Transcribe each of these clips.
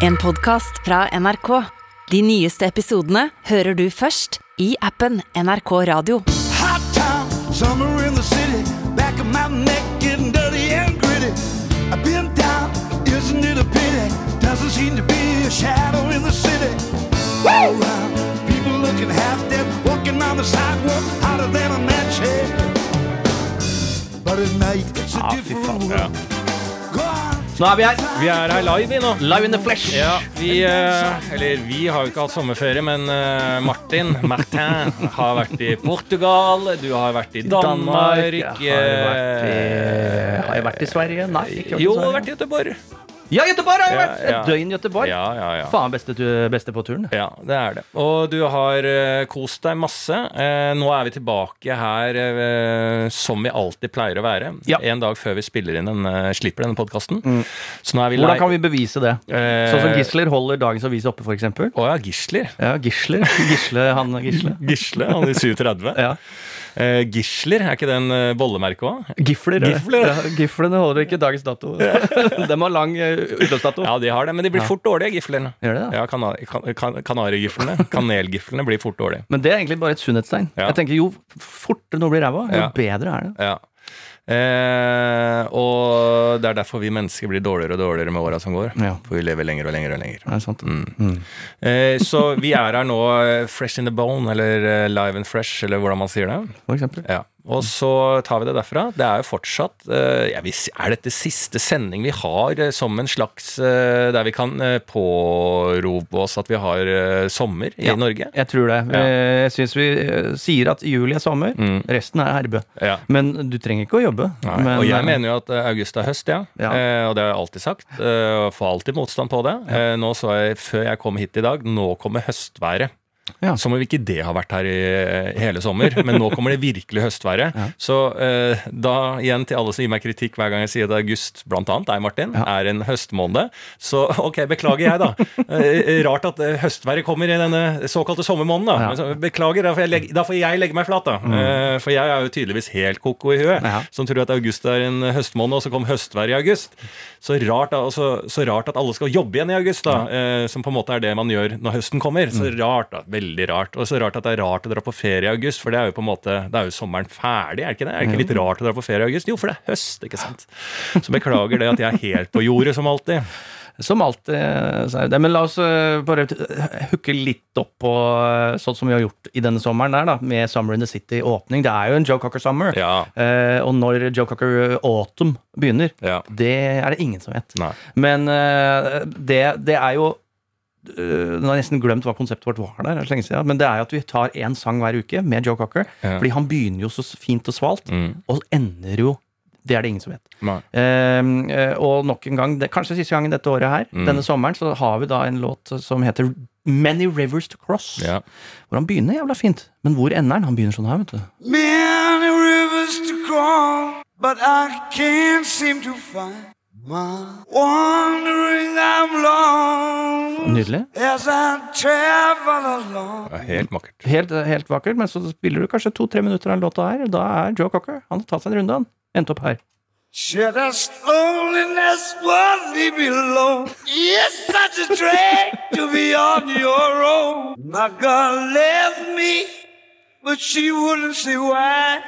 En podkast fra NRK. De nyeste episodene hører du først i appen NRK Radio. Hot town, summer in the city. Back of my neck getting dirty and gritty. I've been down, isn't it a pity? Doesn't seem to be a shadow in the city. All around, people looking half dead, walking on the sidewalk, hotter than a match head. But at night, it's a Ah, different world. Nå er vi her. Vi er her live, vi nå. Live in the flesh. Ja, vi, eh, eller vi har jo ikke hatt sommerferie, men eh, Martin, Martin, har vært i Portugal, du har vært i Danmark. Jeg har vært i, eh, har jeg vært i Sverige? Nei. ikke vært i Jo, Sverige. vært i Göteborg. Ja, Göteborg har jeg Ja, vært! Et døgn Göteborg. Ja, ja, ja. Faen beste, beste på turen. Ja, det er det. Og du har uh, kost deg masse. Uh, nå er vi tilbake her uh, som vi alltid pleier å være. Ja. En dag før vi spiller inn den, slipper denne podkasten. Vi Hvordan kan vi bevise det? Sånn som Gisler holder dagens avis oppe, f.eks. Å ja, Gisler. Ja, Gisler. Gisle, han Gisle. Gisle, han i 37. Ja. Eh, Gisler, er ikke det en uh, bollemerke òg? Gifler. Gifler. Ja, Giflene holder ikke dagens dato. De har lang uh, utløpsdato. Ja, de har det, men de blir fort dårlige, giflene. Gjør det, da? Ja, kan, kan kan kanarigiflene. Kanelgiflene blir fort dårlige. Men det er egentlig bare et sunnhetstegn. Ja. Jeg tenker Jo fortere noe blir ræva, jo Ja. bedre er det. Ja. Eh, og det er derfor vi mennesker blir dårligere og dårligere med åra som går. Ja. For vi lever lenger og lenger og lenger. Er sant. Mm. Eh, så vi er her nå eh, fresh in the bone, eller eh, live and fresh, eller hvordan man sier det. For eksempel. Ja. Og så tar vi det derfra. Det er jo fortsatt eh, jeg vil Er dette siste sending vi har eh, som en slags eh, Der vi kan pårope oss at vi har sommer i Ja. Norge? Jeg tror det. Ja. Jeg syns vi sier at juli er sommer, Mm. resten er herbe. Ja. Men du trenger ikke å jobbe. Men, og jeg mener jo at august er høst, ja. Og det har jeg alltid sagt. Og får alltid motstand på det. Nå så jeg, Før jeg kom hit i dag, nå kommer høstværet. Ja. Som om ikke det har vært her i eh, hele sommer, men nå kommer det virkelig høstværet. Ja. Så eh, da igjen til alle som gir meg kritikk hver gang jeg sier at august, blant annet deg, Martin, Ja. er en høstmåned. Så ok, beklager jeg, da. Eh, rart at eh, høstværet kommer i denne såkalte sommermåneden, da. Så, beklager, da får, legge, da får jeg legge meg flat, da. Eh, for jeg er jo tydeligvis helt koko i huet, som tror at august er en høstmåned, og så kom høstværet i august. Så rart, da, så, så rart at alle skal jobbe igjen i august, da. Eh, som på en måte er det man gjør når høsten kommer. Så rart, da. Veldig rart. Og så rart at det er rart å dra på ferie i august, for det er jo på en måte det er jo sommeren ferdig, er det ikke det? Er det ikke litt rart å dra på ferie i august? Jo, for det er høst, ikke sant. Så beklager det at jeg er helt på jordet, som alltid. Som alltid. eh. Men la oss eh, bare hooke litt opp på eh, sånn som vi har gjort i denne sommeren der, da, med Summer in the City-åpning. Det er jo en Joe Cocker Summer. Ja. Eh, og når Joe Cocker Autumn begynner, Ja. det er det ingen som vet. Nei. Men det, det er jo Nå har jeg nesten glemt hva konseptet vårt var der. er så lenge siden, Men det er jo at vi tar én sang hver uke med Joe Cocker. Ja. Fordi han begynner jo så fint og svalt, Mm. og ender jo Det er det ingen som vet. Uh, Eh, eh, og nok en gang, det, kanskje siste gangen dette året her, Mm. denne sommeren, så har vi da en låt som heter Many Rivers to Cross. Ja. Hvor han begynner jævla fint. Men hvor ender han? Han begynner sånn her, vet du. Many rivers to cross, but I can't seem to find my wandering I'm lost Nydelig. as I travel along. Det er helt makkert. Helt, helt vakkert, men så spiller du kanskje to-tre minutter av den låta her, og da er Joe Cocker Han har tatt seg en runde, han. Endte opp her. Should us loneliness won't leave me alone? It's such a drag to be on your own. My girl left me, but she wouldn't say why.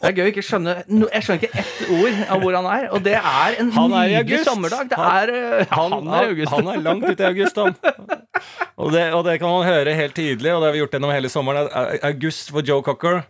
Det er gøy å ikke skjønne Jeg skjønner ikke ett ord av hvor han er, og det er en Han er nydelig sommerdag. Er, eh, Han, han er august. han er langt ute i august, han. Og det, og det kan man høre helt tydelig, og det har vi gjort gjennom hele sommeren. August for Joe Cocker,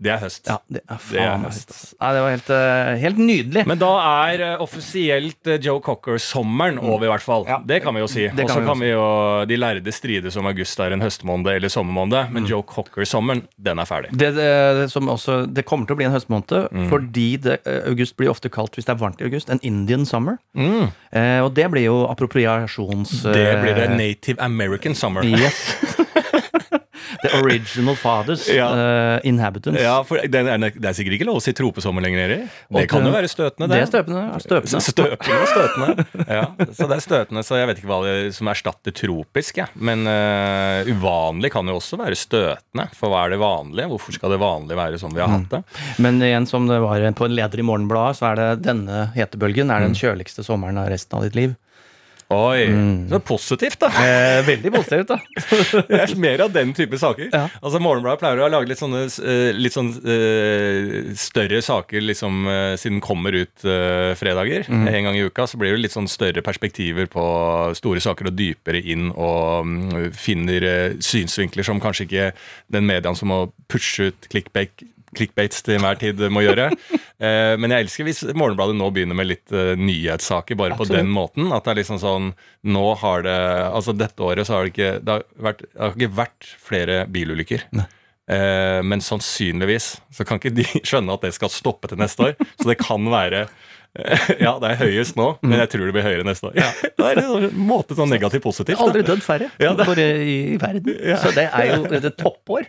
det er høst. Ja, det er Det er høst, høst. Nei, det var helt, uh, helt nydelig. Men da er uh, offisielt uh, Joe Cocker-sommeren over, i hvert fall. Ja. Det kan vi jo si. Og så kan vi kan vi jo De lærde strides om august er en høstmåned eller sommermåned, Mm. men Joe Cocker-sommeren, den er ferdig. det, det, som også, det kommer til å bli en høstmåned, Mm. fordi det, august blir ofte kalt, hvis det er varmt i august, en Indian summer. Mm. Og det blir jo appropriasjons... Det blir det Native American Summer. Yes. The original fathers. Ja. uh, inhabitants. Ja, for det er, det er sikkert ikke lov å si tropesommer lenger, Erik. Det kan det- jo være støtende, Det det. er støpende. ja, støpende. Støpende og støtende. Ja, så det er støtende, så jeg vet ikke hva det som erstatter tropisk. Ja. Men uh, uvanlig kan jo også være støtende. For hva er det vanlige? Hvorfor skal det vanlige være sånn vi har hatt det? Men igjen, som det var på en leder i Morgenbladet, så er det denne hetebølgen er den kjøligste sommeren av resten av ditt liv. Oi, så positivt, da. Eh, veldig positivt, da. Det er mer av den type saker. Ja. Altså Morgenbladet pleier å lage litt sånne eh, litt sånn eh, større saker liksom, eh, siden den kommer ut fredager. Mm. En gang i uka så blir det litt sånn større perspektiver på store saker og dypere inn og mm, finner synsvinkler som kanskje ikke den mediaen som må pushe ut clickbait clickbaits til enhver tid må gjøre. Eh, men jeg elsker hvis Morgenbladet nå begynner med litt eh, nyhetssaker bare på den måten. At det er liksom sånn Nå har det Altså dette året så har det ikke Det har, vært, det har ikke vært flere bilulykker. Eh, men sannsynligvis så kan ikke de skjønne at det skal stoppe til neste år. Så det kan være ja, det er høyest nå, men jeg tror det blir høyere neste år. Det er en måte sånn negativt positivt. da. Aldri dødd færre Ja, bare i, verden. verden. Så det er jo et toppår.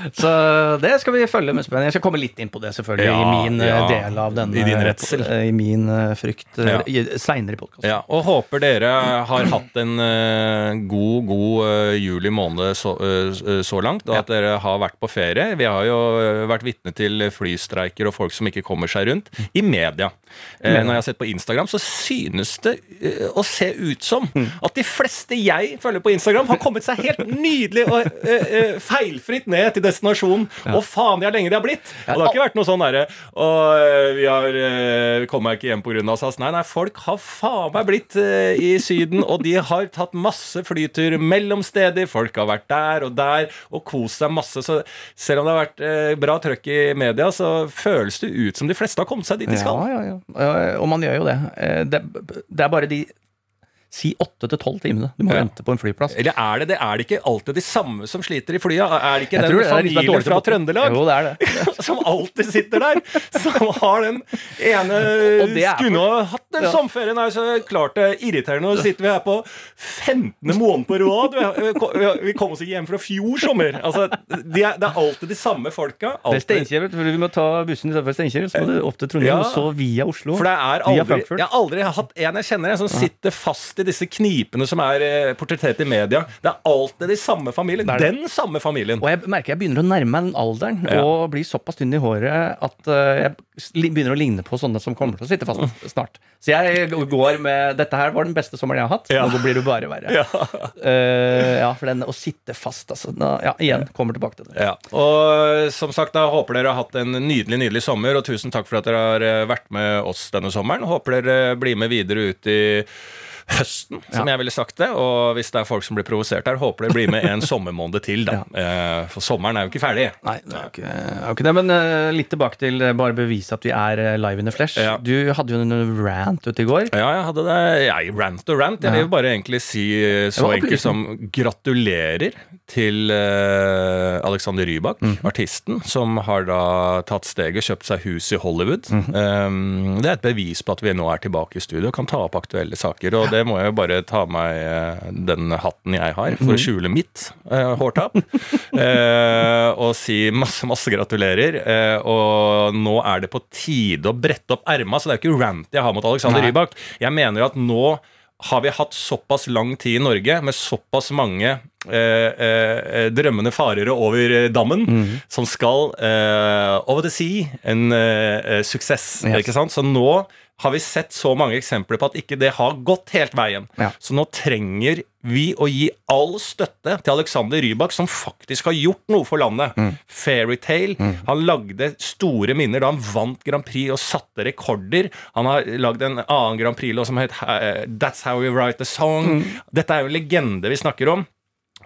Så det skal vi følge med spenning. Jeg skal komme litt inn på det, selvfølgelig, Ja, i min eh, ja. del av denne I din redsel. eh, I min eh, frykt Ja. seinere i podkasten. Ja, og håper dere har hatt en god, god juli måned så, så langt, og at dere har vært på ferie. Vi har jo vært vitne til flystreiker og folk som ikke kommer seg rundt, i media. Eh, når jeg har sett på Instagram, så synes det å se ut som at de fleste jeg følger på Instagram, har kommet seg helt nydelig og feilfritt ned til destinasjonen. Og faen, det er lenge det har blitt! Og det har ikke vært noe sånn derre Og vi har eh, kommer ikke hjem pga. SAS. Nei, nei, folk har faen meg blitt eh, i Syden, og de har tatt masse flytur mellom steder. Folk har vært der og der og kost seg masse. Så selv om det har vært eh, bra trøkk i media, så føles det ut som de fleste har kommet seg dit de skal. Ja, ja, ja. Og man gjør jo det. Det, det er bare de Si åtte til tolv timene du må Ja. vente på en flyplass. Eller er det det? Er det ikke alltid de samme som sliter i flya? Er det ikke Jeg den det familien fra Trøndelag? Jo, det er det. som alltid sitter der. Som har den ene Skulle ha hatt den Ja. sommerferien. Er så klart det er irriterende. Nå sitter vi her på 15. måned på rad. Vi, kom oss ikke hjem fra fjor sommer. Altså, de er, det er alltid de samme folka. Det er. Steinkjer, for vi må ta bussen istedenfor Steinkjer. Så må du opp til Trondheim, Ja. og så via Oslo. For det er aldri, jeg har aldri hatt en jeg kjenner som sitter fast i disse knipene som er eh, portrettert i media. Det er alltid de samme familien. Den samme familien. Og jeg merker jeg begynner å nærme meg den alderen Ja. og blir såpass tynn i håret at eh, jeg begynner å ligne på sånne som kommer til å sitte fast snart. Så jeg går med Dette her var den beste sommeren jeg har hatt. Ja. Nå blir det bare verre. Ja. Uh, ja, for den å sitte fast, altså. Da, ja, igjen, kommer tilbake til det. Ja, og som sagt, da håper dere har hatt en nydelig nydelig sommer, og tusen takk for at dere har vært med oss denne sommeren. Håper dere blir med videre ut i høsten, som jeg ville sagt det. Og hvis det er folk som blir provosert her, håper det blir med en sommermåned til, da. ja. For sommeren er jo ikke ferdig. Nei, det er jo ikke, ikke det. Men eh, litt tilbake til eh, bare bevise at vi er eh, live in the flesh. Ja. Du hadde jo en rant ute i går. Ja, jeg hadde det. Jeg rant og rant. Jeg vil bare egentlig si eh, så enkelt som gratulerer til eh, Alexander Rybak, mm. artisten, som har da tatt steget, kjøpt seg hus i Hollywood. Mm det er et bevis på at vi nå er tilbake i studio og kan ta opp aktuelle saker. Og det må jeg jo bare ta meg eh, den hatten jeg har, for Mhm. å skjule mitt eh, hårtap. Eh, og si masse, masse gratulerer. Eh, og nå er det på tide å brette opp erma, så det er jo ikke rant jeg har mot Alexander Nei. Rybak. Jeg mener at nå har vi hatt såpass lang tid i Norge med såpass mange eh, eh, drømmende farere over dammen mm. som skal eh, over the sea, en eh, eh, suksess. Yes. Ikke sant? Så nå har vi sett så mange eksempler på at ikke det har gått helt veien. Ja. Så nå trenger vi å gi all støtte til Alexander Rybak, som faktisk har gjort noe for landet. Mm. Fairytale. Han lagde store minner da han vant Grand Prix og satte rekorder. Han har lagd en annen Grand Prix-låt som het eh, That's How We Write a Song. Mm. Dette er jo en legende vi snakker om.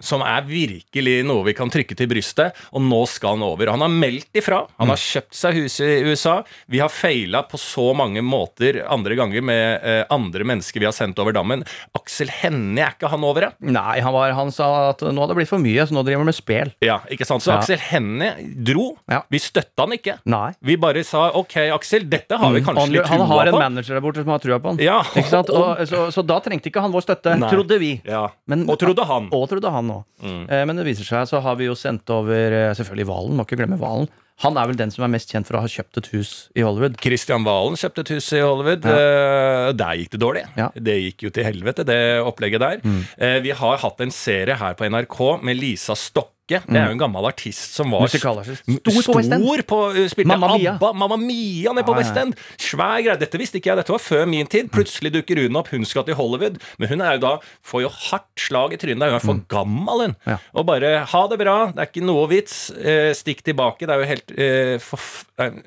Som er virkelig noe vi kan trykke til brystet, og nå skal han over. Han har meldt ifra. Han har kjøpt seg hus i USA. Vi har feila på så mange måter andre ganger med eh, andre mennesker vi har sendt over dammen. Aksel Hennie, er ikke han over det? Nei, han, var, han sa at nå hadde det blitt for mye, så nå driver han med spel. Ja, ikke sant? Så Ja. Aksel Hennie dro. Ja. Vi støtta han ikke. Nei. Vi bare sa OK, Aksel, dette har vi kanskje mm. litt han har en manager der borte som har trua på han. Ja. Ikke sant? Og, så, så da trengte ikke han vår støtte, Nei. trodde vi. Ja. Men- og trodde han. Og trodde han òg. Eh, men det viser seg, så har vi jo sendt over eh, selvfølgelig Valen. Må ikke glemme Valen. Han er vel den som er mest kjent for å ha kjøpt et hus i Hollywood. Christian Valen kjøpte et hus i Hollywood. Ja. der gikk det dårlig. Ja. Mm. Det gikk jo til helvete, det opplegget der. Mm. vi har hatt en serie her på NRK med Lisa Stokke, Lerche. Det er jo en gammel artist som var Musikalartist. Stor på West End. Stor på uh, Spilte Mamma Mia. ABBA, Mamma Mia nede på Ja, ja. West End. Svær greie. Dette visste ikke jeg, dette var før min tid. Plutselig dukker hun opp, hun skal til Hollywood. Men hun er jo da, får jo hardt slag i trynet. da. Hun er for gammel, hun. Mm. Ja. Og bare ha det bra, det er ikke noe vits. Eh, stikk tilbake. Det er jo helt eh, forf det er en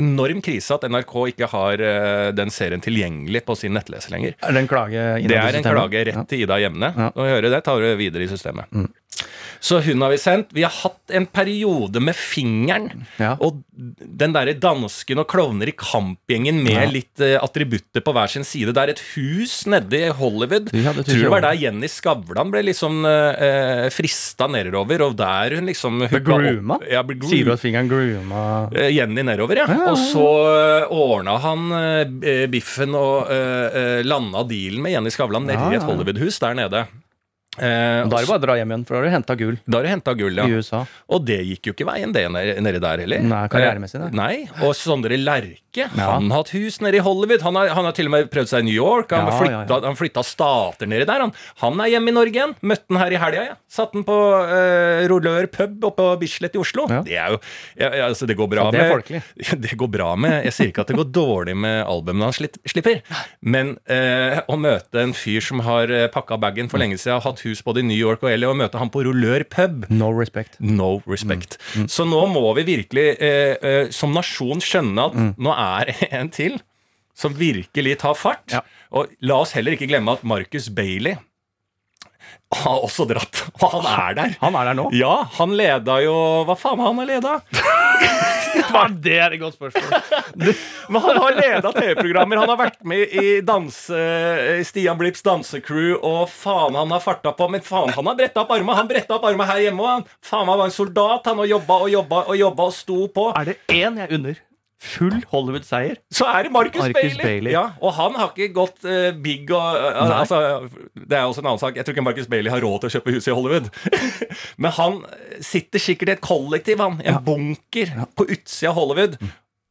enorm krise at NRK ikke har eh, den serien tilgjengelig på sin nettleser lenger. Er det en klage innad Det er en systemet? klage rett til Ida Jevne. Ja. Og høre det tar du videre i systemet. Så hun har vi sendt. Vi har hatt en periode med fingeren. Ja. Og den derre dansken og klovner i kampgjengen med Ja. litt uh, attributter på hver sin side. Det er et hus nede i Hollywood. Ja, det Tror i det var der Jenny Skavlan ble liksom uh, frista nedover, og der hun liksom Ble grooma? Ja, ble Sier du at fingeren grooma uh, Jenny nedover, ja. Og så uh, ordna han eh, biffen og landa dealen med Jenny Skavlan Ja, ja. et Hollywood-hus der nede. Eh, Da er det bare å dra hjem igjen, for da har du henta gull da har du henta gull, ja. i USA. Og det gikk jo ikke veien, det nedi der heller. Nei, karrieremessig, Eh, det. Nei, Og Sondre Lerche, Ja. han har hatt hus nede i Hollywood. Han har, han har til og med prøvd seg i New York. Han Ja, flytta, flytta stater nedi der. Han, han er hjemme i Norge igjen. Møtte han her i helga. Ja. Satt han på uh, Rolør pub oppe på Bislett i Oslo. Det er jo altså, Det går bra det med. Det går bra med Jeg sier ikke at det går dårlig med albumene han slipper, men uh, å møte en fyr som har uh, pakka bagen for lenge siden, har hatt hus både i New York og LA, og møte han på Rolør pub No respect. No respect. Så nå må vi virkelig uh, eh, som nasjon skjønne at nå er det en til som virkelig tar fart. Ja. Og la oss heller ikke glemme at Marcus Bailey har også dratt. Og han er der. Han er der nå? Ja, han leda jo Hva faen har han leda? det er et godt spørsmål. Men han har leda TV-programmer. Han har vært med i danse, Stian Blipps dansecrew, og faen, han har farta på. Men faen, han har bretta opp arma. Han bretta opp arma her hjemme òg. Faen, han var en soldat, han, og jobba og jobba og jobba og sto på. Er det én jeg unner? Full Hollywood-seier. Så er det Marcus, Marcus Bailey. Bailey. Ja, og han har ikke gått uh, big og uh, altså, Det er også en annen sak. Jeg tror ikke Marcus Bailey har råd til å kjøpe hus i Hollywood. Men han sitter sikkert i et kollektiv, han. En bunker på utsida av Hollywood.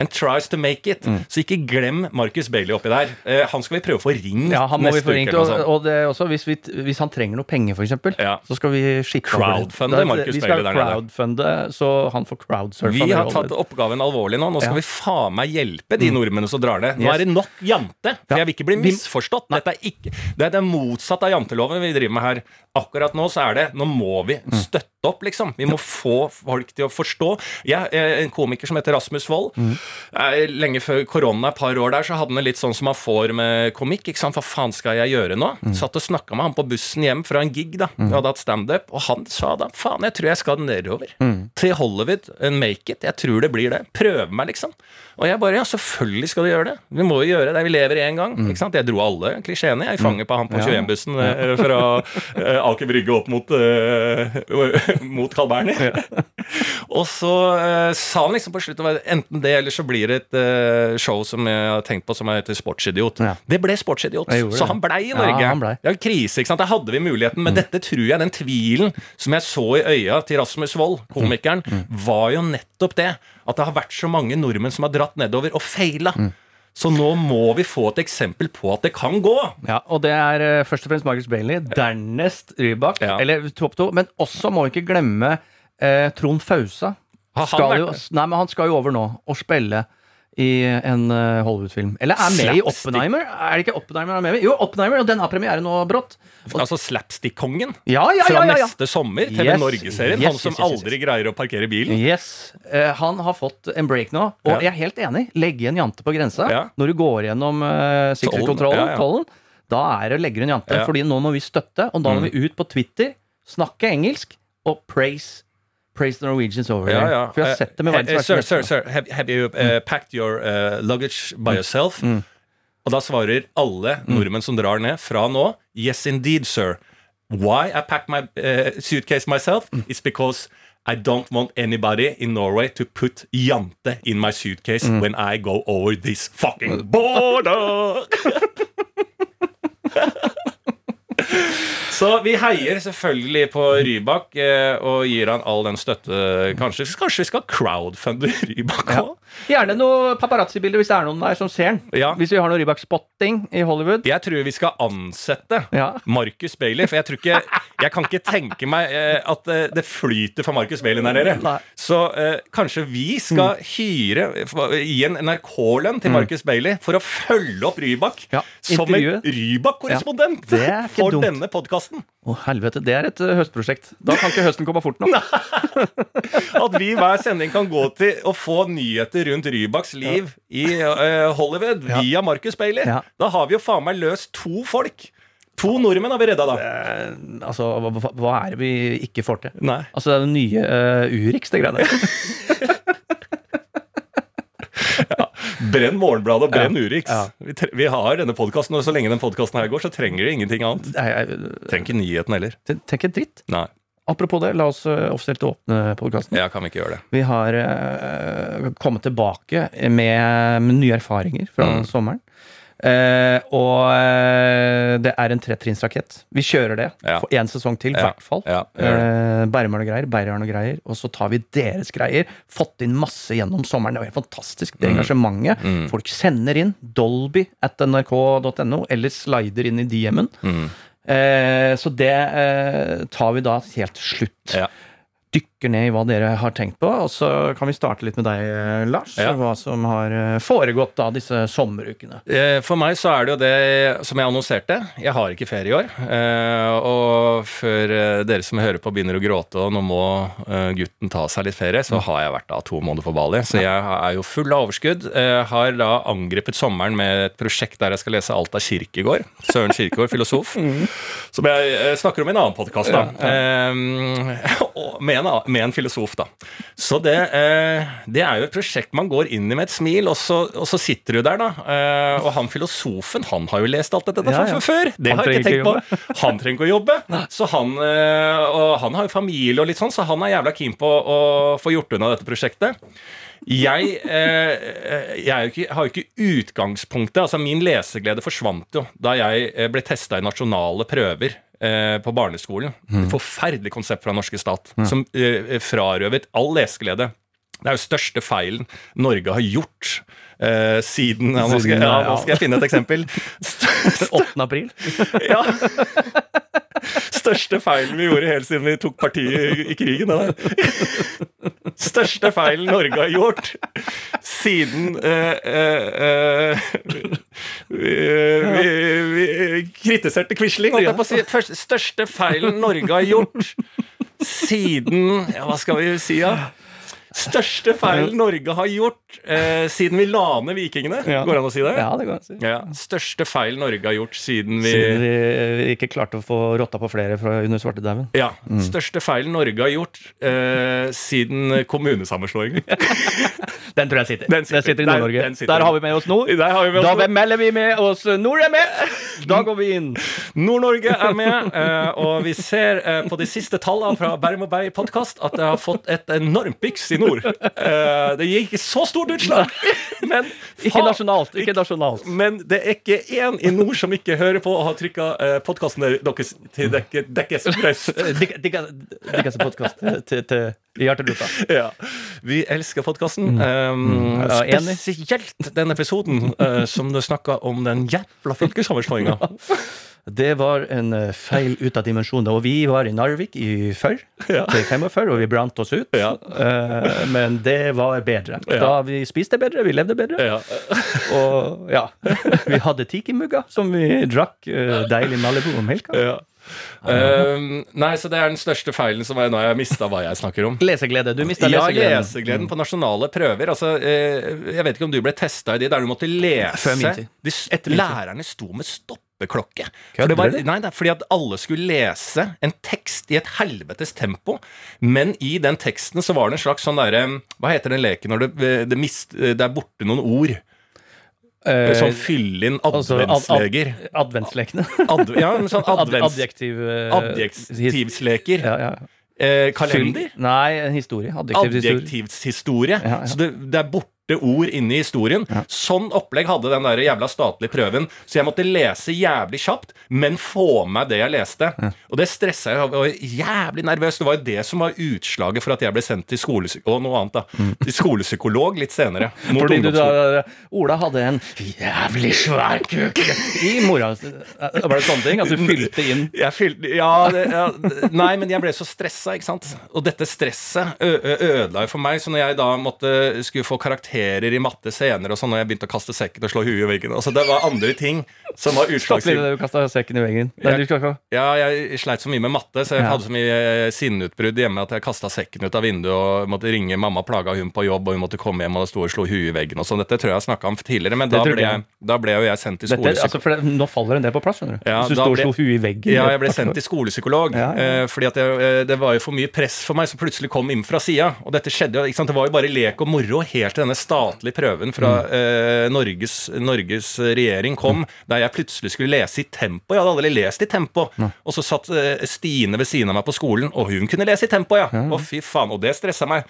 And tries to make it. Mm. Så ikke glem Marcus Bailey oppi der. Eh, han skal vi prøve å få ringt Ja, han må vi neste få uke. ringt. Og, og det er også, hvis, vi, hvis han trenger noe penger, for eksempel, Ja. så skal vi shippe Crowdfunde Marcus Vi skal Bailey der crowdfunde, så han får crowdsurfa. Vi har tatt oppgaven alvorlig nå. Nå skal Ja. Mm. vi faen meg hjelpe de nordmennene som drar ned. Nå er det nok jante. For jeg vil ikke bli misforstått. Dette er ikke, det er det motsatte av janteloven vi driver med her. Akkurat nå så er det Nå må vi Mm. støtte opp, liksom. Vi må få folk til å forstå. Jeg er en komiker som heter Rasmus Wold. Mm. Eh, Lenge før korona, et par år der, så hadde han det litt sånn som man får med komikk. ikke sant? Hva faen skal jeg gjøre nå? Mm. Satt og snakka med han på bussen hjem fra en gig, da. Vi hadde hatt standup, og han sa da faen, jeg tror jeg skal nedover. Mm. Til Hollywood and make it. Jeg tror det blir det. Prøve meg, liksom. Og jeg bare ja, selvfølgelig skal du gjøre det. Vi må jo gjøre det. Vi lever én gang. Mm. ikke sant? Jeg dro alle klisjeene jeg, fanger fanget på han på 21-bussen ja. fra uh, Aker Brygge opp mot, uh, mot Carl Berner. Og så uh, sa han liksom på slutten enten det, eller så blir det et uh, show som jeg har tenkt på som heter Sportsidiot. Ja. Det ble Sportsidiot. Så han blei i Ja, Norge. han ble. Ja, krise, ikke sant? Der hadde vi muligheten, men dette tror jeg den tvilen som jeg så i øya til Rasmus Wold, komikeren, var jo nettopp det. At det har vært så mange nordmenn som har dratt nedover og feila. Så nå må vi få et eksempel på at det kan gå. Ja, og det er uh, først og fremst Marcus Bailey, dernest Rybak, Ja. eller topp to. Men også må vi ikke glemme uh, Trond Fausa. Han Skal jo, nei, men han skal jo over nå og spille i en eh, Hollywood-film. Eller er med i Oppenheimer? Er det ikke Oppenheimer er med i? Jo, Oppenheimer, og den har premiere nå brått. Altså Slapstick-kongen Ja, ja, fra ja, ja, ja. neste sommer. TV Yes. Norge-serien. Yes, han som yes, aldri greier å parkere bilen. Yes. uh, han har fått en break nå, og jeg er helt enig. Legge en jante på grensa. Når du går gjennom uh, sikkerhetskontrollen, ja, ja. da er det legger du en jante. Ja. Mm. Fordi nå må vi støtte, og da må vi ut på Twitter, snakke engelsk og praise. Praise the Norwegians over Ja, ja. For jeg har sett det med Eh, verdens eh, verste Sir, sir, sir, have, have you uh, packed your uh, luggage by yourself? Og da svarer alle nordmenn som drar ned, fra nå Yes indeed, sir. Why I packed my uh, suitcase myself? It's because I don't want anybody in Norway to put jante in my suitcase when I go over this fucking border! Så vi heier selvfølgelig på Rybak eh, og gir han all den støtte. Kanskje, kanskje vi skal crowdfunde Rybak Ja. Gjerne noe paparazzi-bilder hvis det er noen der som ser den. Ja. Hvis vi har noe Rybak-spotting i Hollywood. Jeg tror vi skal ansette Ja. Marcus Bailey. For jeg tror ikke Jeg kan ikke tenke meg eh, at eh, det flyter for Marcus Bailey der nede. Nei. Så eh, kanskje vi skal hyre f- Gi en NRK-lønn til Marcus Bailey for å følge opp Rybak som en. Rybak-korrespondent for dumt. denne podkasten. Å, helvete. Det er et uh, høstprosjekt. Da kan ikke høsten komme fort nok. At vi hver sending kan gå til å få nyheter rundt Rybaks liv i uh, Hollywood Ja. via Marcus Bailey. Ja. Da har vi jo faen meg løst to folk. To nordmenn har vi redda, da. Eh, altså, hva, hva- er det vi ikke får til? Nei. Altså, det er det nye uh, Urix, det greiene der. Brenn Morgenbladet brenn Urix. Vi, vi har denne podkasten, og så lenge den podkasten her går, så trenger de ingenting annet. Trenger ikke nyheten heller. Tenk et en dritt. Nei, Apropos det, la oss eh, offisielt åpne podkasten. ja, kan vi ikke gjøre det. Vi har uh, kommet tilbake med, med nye erfaringer fra Mm. sommeren. Eh, og eh, det er en tretrinnsrakett. Vi kjører det Ja. for én sesong til, i Ja. hvert fall. Ja. Eh, Bermar og greier, Berjarn og greier. Og så tar vi deres greier. Fått inn masse gjennom sommeren. Det var helt fantastisk, det engasjementet. Mm. Folk sender inn Dolby at nrk.no, eller slider inn i DM-en. Mm. Eh, så det tar vi da helt slutt Ja. Dykker ned i hva dere har tenkt på, og så kan vi starte litt med deg, eh, Lars. Ja. Hva som har eh, foregått da disse sommerukene. Eh, For meg så er det jo det som jeg annonserte. Jeg har ikke ferie i år. Og før dere som hører på begynner å gråte og nå må gutten ta seg litt ferie, så har jeg vært da to måneder på Bali. Så jeg er jo full av overskudd. Jeg har da angrepet sommeren med et prosjekt der jeg skal lese alt av Kirkegård. Søren Kirkegård, filosof. Som jeg snakker om i en annen podkast, da. Ja, ja. med, en, med en filosof, da. Så det, eh, det er jo et prosjekt man går inn i med et smil, og så, og så sitter du der, da. Eh, og han filosofen, han har jo lest alt dette Ja, fra ja. før. Det Han har jeg ikke tenkt på. Han trenger ikke å jobbe. Så han, eh, og han har jo familie og litt sånn, så han er jævla keen på å få gjort unna dette prosjektet. Jeg, eh, jeg ikke, har jo ikke utgangspunktet. altså Min leseglede forsvant jo da jeg eh, ble testa i nasjonale prøver på barneskolen. Et forferdelig konsept fra den norske stat som eh, frarøvet all leseglede. Det er jo største feilen Norge har gjort eh, siden ja, nå, skal, Siden, ja, ja. nå skal jeg finne et eksempel. 8. april. Ja. Største feilen vi gjorde helt siden vi tok partiet i, krigen. Største feilen Norge har gjort siden eh, eh, eh, vi, vi, vi kritiserte Quisling, holdt jeg på å si. Først, største feilen Norge har gjort siden ja, Hva skal vi si, da? Største feilen Norge har gjort eh, siden vi la ned vikingene. Ja. Går det an å si det? Ja, det går an å si. Ja, Største feil Norge har gjort siden vi Siden vi ikke klarte å få rotta på flere fra under svartedauden. Ja. Største feilen Norge har gjort eh, siden kommunesammenslåingen. Den tror jeg sitter. Den sitter. i Nord-Norge. Der har vi med oss vi med oss Da nord. melder vi med oss Nord er med! Da går vi inn. Nord-Norge er med, eh, og vi ser eh, på de siste tallene fra Berm og Berg podkast at det har fått et enormt byks i nord. Uh, det gir ikke så stort utslag, men Ikke nasjonalt. Ikke nasjonalt. Men det er ikke én i nord som ikke hører på og har trykka uh, podkasten deres til dekke, dekkes press. Dekkes podkast til, til hjerteluta. Ja. Vi elsker podkasten. Um, Ja, spesielt den episoden uh, som du snakka om den jævla fylkessammenslåinga. Det var en eh, feil ut av dimensjoner. Og vi var i Narvik i før, Ja. til 45, og vi brant oss ut. Ja. Eh, men det var bedre. Ja. Da vi spiste bedre, vi levde bedre. Ja. Og ja, vi hadde tikimugger som vi drakk eh, deilig Malibu om helga. Ja. Um, nei, så det er den største feilen som jeg, nå har jeg mista hva jeg snakker om. Leseglede. Du mista Ja, lesegleden. lesegleden på nasjonale prøver. Altså, jeg vet ikke om du ble testa i de der du måtte lese Før min tid. de, Etter min tid. Lærerne sto med stoppeklokke. For det var, nei, det er fordi at alle skulle lese en tekst i et helvetes tempo. Men i den teksten så var det en slags sånn derre Hva heter den leken når det, det, mist, det er borte noen ord? Eh, Sånn fyll inn altså, ad- ad- adventsleger. Adventslekene. Ad, ja, sånn Ad, advents, adjektiv eh, adjektivsleker. Ja, ja. Eh, kalender. Fyll- Nei, en historie. Adjektivshistorie. Adjektivshistorie. Ja, ja. Så det, det er borte ord inne i historien. Sånn opplegg hadde den der jævla statlige prøven. Så jeg måtte lese jævlig kjapt, men få med meg det jeg leste. Og det stressa jeg. Jeg var jævlig nervøs. Det var jo det som var utslaget for at jeg ble sendt til skolepsykolog og noe annet da, til skolepsykolog litt senere. Fordi du da Ola hadde en jævlig svær kuk i mora Var det sånne ting? At du fylte inn Jeg fylte, ja, det, ja, Nei, men jeg ble så stressa, ikke sant. Og dette stresset ødela jo for meg. Så når jeg da måtte skulle få karakterer i matte senere, og sånn, og jeg begynte å kaste sekken og slå huet i veggen altså Det var andre ting som var utslagsgivende. du kasta sekken i veggen. Nei, du skal ikke Ja, jeg sleit så mye med matte, så jeg Ja. hadde så mye eh, sinneutbrudd hjemme at jeg kasta sekken ut av vinduet og måtte ringe mamma, plaga hun på jobb, og hun måtte komme hjem og stå og slå huet i veggen og sånn. Dette tror jeg jeg snakka om tidligere, men da ble, jeg, da ble jo jeg sendt til skolepsykolog. altså, det, nå faller en del på plass, skjønner du. Ja, Hvis du står og slår huet i veggen. Ja, jeg ble sendt til skolepsykolog. Ja, ja. eh, fordi at jeg, eh, det var jo for mye press for meg som plutselig kom inn fra sida. Og dette skjedde jo? Det var jo bare lek og moro helt til denne statlige prøven fra Mm. eh, Norges, Norges regjering kom, der jeg plutselig skulle lese i tempo. Jeg hadde aldri lest i tempo. Og så satt eh, Stine ved siden av meg på skolen, og hun kunne lese i tempo, ja. Å, fy faen. Og det stressa meg.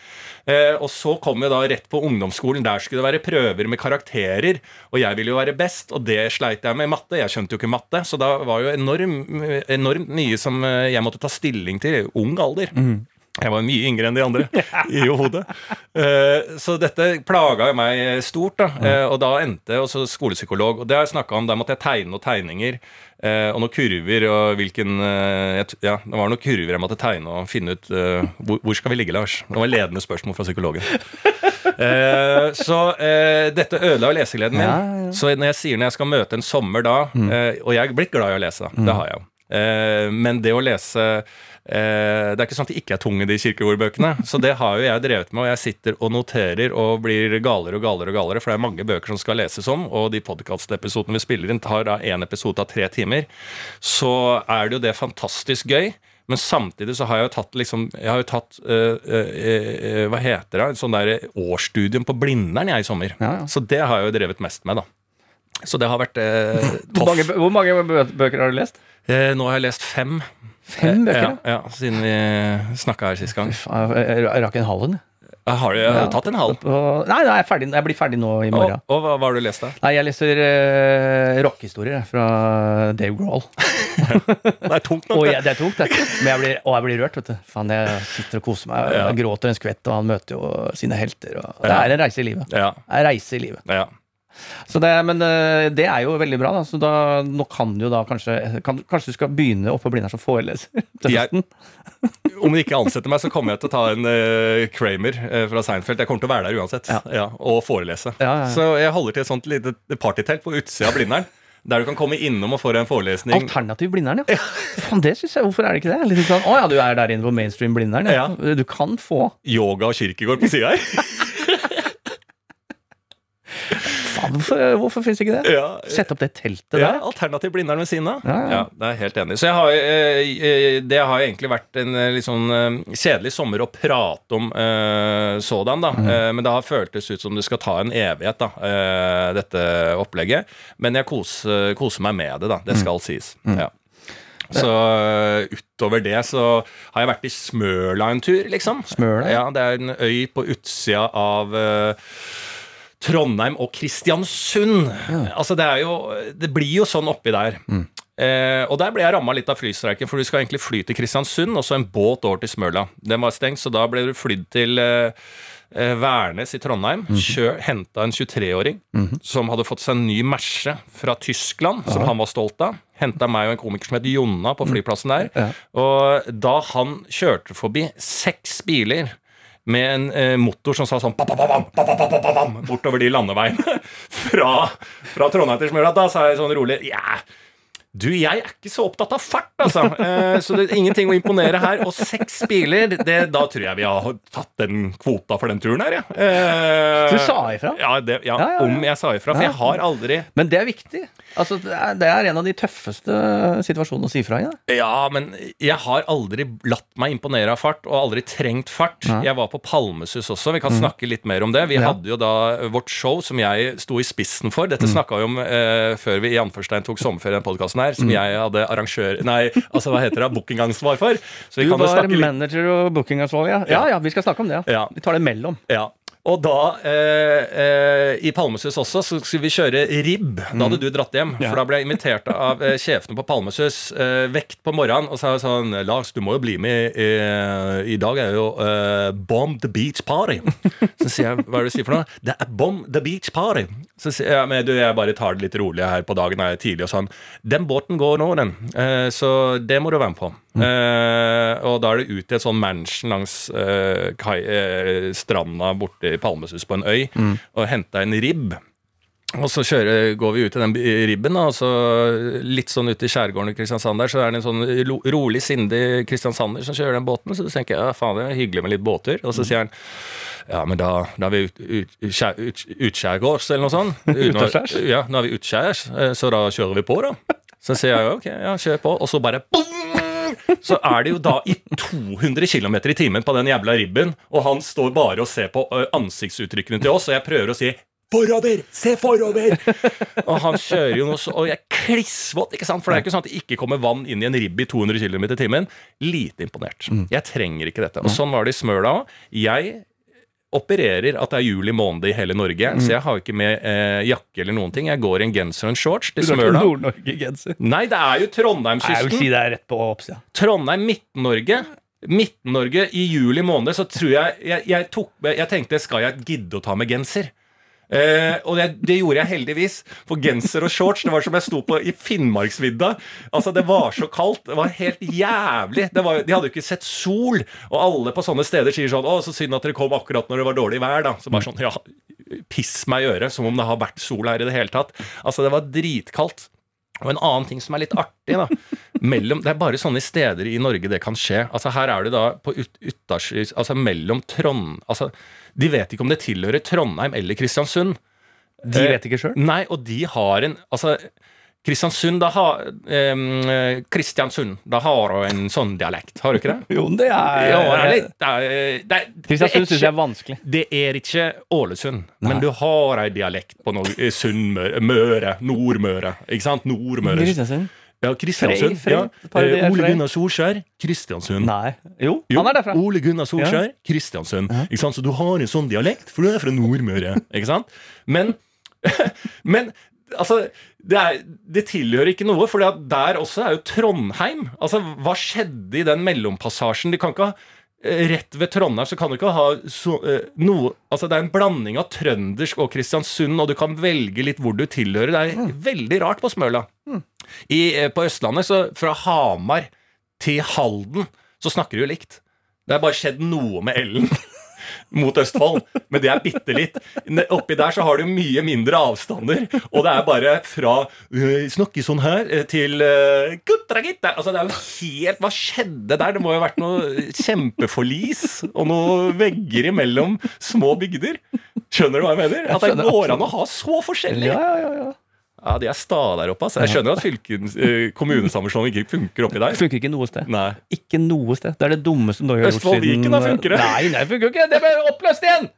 Eh, og så kom vi da rett på ungdomsskolen. Der skulle det være prøver med karakterer, og jeg ville jo være best, og det sleit jeg med i matte. Jeg skjønte jo ikke matte, så da var jo enorm, enormt mye som eh, jeg måtte ta stilling til i ung alder. Jeg var mye yngre enn de andre i hodet. Eh, så dette plaga meg stort. da, Eh, Og da endte jeg også skolepsykolog. Og det har jeg snakket om, Der måtte jeg tegne noen tegninger eh, og noen kurver. og hvilken, ja, Det var noen kurver jeg måtte tegne og finne ut hvor, skal vi ligge, Lars. Det var ledende spørsmål fra psykologen. Så dette ødela jo lesegleden min. Så når jeg sier når jeg skal møte en sommer da eh, Og jeg er blitt glad i å lese, da. Det har jeg jo. Men det å lese Det er ikke sånn at det ikke er tunge, de kirkeordbøkene. Så det har jo jeg drevet med, og jeg sitter og noterer og blir galere og galere, og galere for det er mange bøker som skal leses om, og de podkastepisodene vi spiller inn, tar da én episode av tre timer. Så er det jo det fantastisk gøy. Men samtidig så har jeg jo tatt liksom Jeg har jo tatt øh, øh, øh, Hva heter det? En sånn der årsstudium på Blindern jeg i sommer. Ja, ja. Så det har jeg jo drevet mest med, da. Så det har vært eh, Hvor mange, toff. hvor mange bøker har du lest? Eh, nå har jeg lest fem. Fem bøker? Ja, ja, siden vi snakka her sist gang. Jeg rakk en halv en. Jeg har du ja. tatt en halv. Nei, nei, jeg, er ferdig, jeg blir ferdig nå i morgen. og hva, hva har du lest, da? Nei, jeg leser uh, rockehistorier fra Dave Grohl. Det er tungt Og nok, jeg, det er tungt, det. Men jeg blir, og jeg blir rørt, vet du. Faen, jeg sitter og koser meg. Ja. Jeg gråter en skvett, og han møter jo sine helter. Og, det er en reise i livet. Ja. En reise i livet. ja. Så det, men eh, det er jo veldig bra. Da. Så da, nå kan du jo da kanskje kan, Kanskje du skal begynne oppe på Blindern som foreleser til høsten? Om de ikke ansetter meg, så kommer jeg til å ta en uh, Kramer uh, fra Seinfeld. Jeg kommer til å være der uansett. Ja. og forelese. Ja, ja, ja. Så jeg holder til et sånt lite partytelt på utsida av Blindern. Der du kan komme innom og få en forelesning. Alternativ Blindern, ja. Fan, det synes jeg, Hvorfor er det ikke det? Litt sånn, Å ja, du er der inne på mainstream Blindern. Ja. Du kan få Yoga og kirkegård på sida her. Faen, hvorfor, hvorfor finnes ikke det? ja. Sett opp det teltet Ja, der. alternativ Blindern ved siden av. Ja, ja. det er jeg helt enig. Så jeg har, eh, eh, det har egentlig vært en eh, litt sånn kjedelig sommer å prate om eh, sådan, da. Eh, men det har føltes ut som det skal ta en evighet, da, eh, dette opplegget. Men jeg koser, koser meg med det, da. Det Mhm. skal sies. Ja. Så utover det så har jeg vært i Smøla en tur, liksom. Smøla? Ja, det er en øy på utsida av eh, Trondheim og Kristiansund. Altså det er jo Det blir jo sånn oppi der. Eh, og der ble jeg ramma litt av flystreiken, for du skal egentlig fly til Kristiansund og så en båt over til Smøla. Den var stengt, så da ble du flydd til eh, eh, Værnes i Trondheim. Kjør, Henta en 23-åring som hadde fått seg en ny Merce fra Tyskland, som han var stolt av. Henta meg og en komiker som het Jonna på flyplassen der. Ja. Og da han kjørte forbi seks biler med en eh, motor som sa sånn bortover de landeveiene fra, fra Trondheim til Smøla. Da sa jeg sånn rolig Ja, du, jeg er ikke så opptatt av fart, altså. Eh, så det er ingenting å imponere her. Og seks biler, det, da tror jeg vi har tatt den kvota for den turen her, ja. Eh, Du sa ifra? Ja, det, ja, Ja, om jeg sa ifra. For jeg har aldri Men det er viktig. Altså, det, er, det er en av de tøffeste situasjonene å si fra i. Ja, men jeg har aldri latt meg imponere av fart, og aldri trengt fart. Jeg var på Palmesus også, vi kan snakke litt mer om det. Vi hadde jo da vårt show som jeg sto i spissen for. Dette snakka vi om eh, før vi i anførstein tok sommerferie i den podkasten her, som jeg hadde arrangør... Nei, altså hva heter det? Bookingansvar for. Så vi Du kan var snakke litt manager og bookingansvarlig, ja. ja. Ja, vi skal snakke om det. Ja. Vi tar det mellom. Ja. Og da, eh, eh, i Palmesus også, så skulle vi kjøre ribb. Da hadde du dratt hjem. For da ble jeg invitert av eh, sjefene på Palmesus eh, vekt på morgenen. Og sa jeg sånn Lars, du må jo bli med. I, i dag er jo eh, Bomb the Beach Party. Så sier jeg hva er det du sier for noe? Det er Bomb the Beach Party. Så sier jeg men du, jeg bare tar det litt rolig her på dagen, er tidlig og sånn. Den båten går nå, den. Eh, så det må du være med på. Eh, og da er det ut til et sånn mansion langs eh, kai, eh, stranda borte i Palmesus på en øy og hente en ribb. Og så kjører, går vi ut i den ribben, og så litt sånn ut i skjærgården i Kristiansand der, så er det en sånn ro, rolig, sindig kristiansander som kjører den båten. Så tenker jeg ja, faen, det er hyggelig med litt båter. Og så sier han ja, men da, da er vi ut, ut, ut, utskjærgårds, eller noe sånt. Utaskjærs? Ja, nå er vi utskjærs, så da kjører vi på, da. Så sier jeg ok, ja, kjør på. Og så bare boom! Så er det jo da i 200 km i timen på den jævla ribben, og han står bare og ser på ansiktsuttrykkene til oss, og jeg prøver å si Forover! Se forover! og han kjører jo noe så Og jeg er klissvåt, ikke sant? For det er ikke sånn at det ikke kommer vann inn i en ribb i 200 km i timen. Lite imponert. Jeg trenger ikke dette. Og sånn var det i Smøla òg. Jeg opererer at det er juli måned i hele Norge, så jeg har ikke med eh, jakke eller noen ting. Jeg går i en genser og en shorts til Smøla. Nei, det er jo Jeg vil Trondheimskysten. si det er rett på oppsida. Trondheim, Midt-Norge. Midt-Norge i juli måned, så tror jeg jeg, jeg, tok, jeg tenkte skal jeg gidde å ta med genser? Eh, og det, det gjorde jeg heldigvis. For genser og shorts Det var som jeg sto på i Finnmarksvidda. Altså Det var så kaldt. Det var helt jævlig. Var, de hadde jo ikke sett sol. Og alle på sånne steder sier sånn Å, så synd at dere kom akkurat når det var dårlig vær. da Så bare sånn, ja Piss meg i øret. Som om det har vært sol her i det hele tatt. Altså Det var dritkaldt. Og en annen ting som er litt artig, da mellom, Det er bare sånne steder i Norge det kan skje. Altså Her er du da på ut, utaskys, altså mellom Trond... Altså, de vet ikke om det tilhører Trondheim eller Kristiansund. De vet ikke sjøl. Nei, og de har en Altså, Kristiansund, da har um, Kristiansund, da har hun en sånn dialekt, har du ikke det? Jo, det er Ja, det er litt det er, det Kristiansund syns jeg er vanskelig. det er ikke Ålesund, men du har ei dialekt på noe eh, Sunnmøre, Møre, Nordmøre. Ikke sant? Nordmøre. Kristiansund? Ja, Kristiansund. Frey, Frey, Ja. Eh, Ole Gunnar Solskjær, Kristiansund. Nei. Jo, Jo, han er derfra. Ole Gunnar Solskjær, Kristiansund. Ikke sant? Så du har en sånn dialekt, for du er fra Nordmøre. Ikke sant? Men, men altså, det, er, det tilhører ikke noe, for der også er jo Trondheim. Altså, Hva skjedde i den mellompassasjen? De kan ikke ha Rett ved Trondheim så kan du ikke ha så, uh, noe Altså Det er en blanding av trøndersk og Kristiansund, og du kan velge litt hvor du tilhører. Det er veldig rart på Smøla. I, eh, på Østlandet, så fra Hamar til Halden, så snakker du jo likt. Det er bare skjedd noe med L-en mot Østfold, men det er bitte litt. Oppi der så har du mye mindre avstander, og det er bare fra øh, snakke sånn her øh, til gutta. Altså det er jo helt Hva skjedde der? Det må jo ha vært noe kjempeforlis og noen vegger imellom små bygder. Skjønner du hva jeg mener? At det går an å ha så forskjellig. Ja, ja, ja. Ja, de er sta der oppe. Altså. Jeg skjønner at fylkens, øh, kommunesammenslåing ikke funker oppi der. Funker ikke noe sted. Nei. Ikke noe sted. Det er det dummeste Norge har gjort siden Østfold siden Viken, da funker det. Nei, nei, det funker ikke! Det ble oppløst igjen!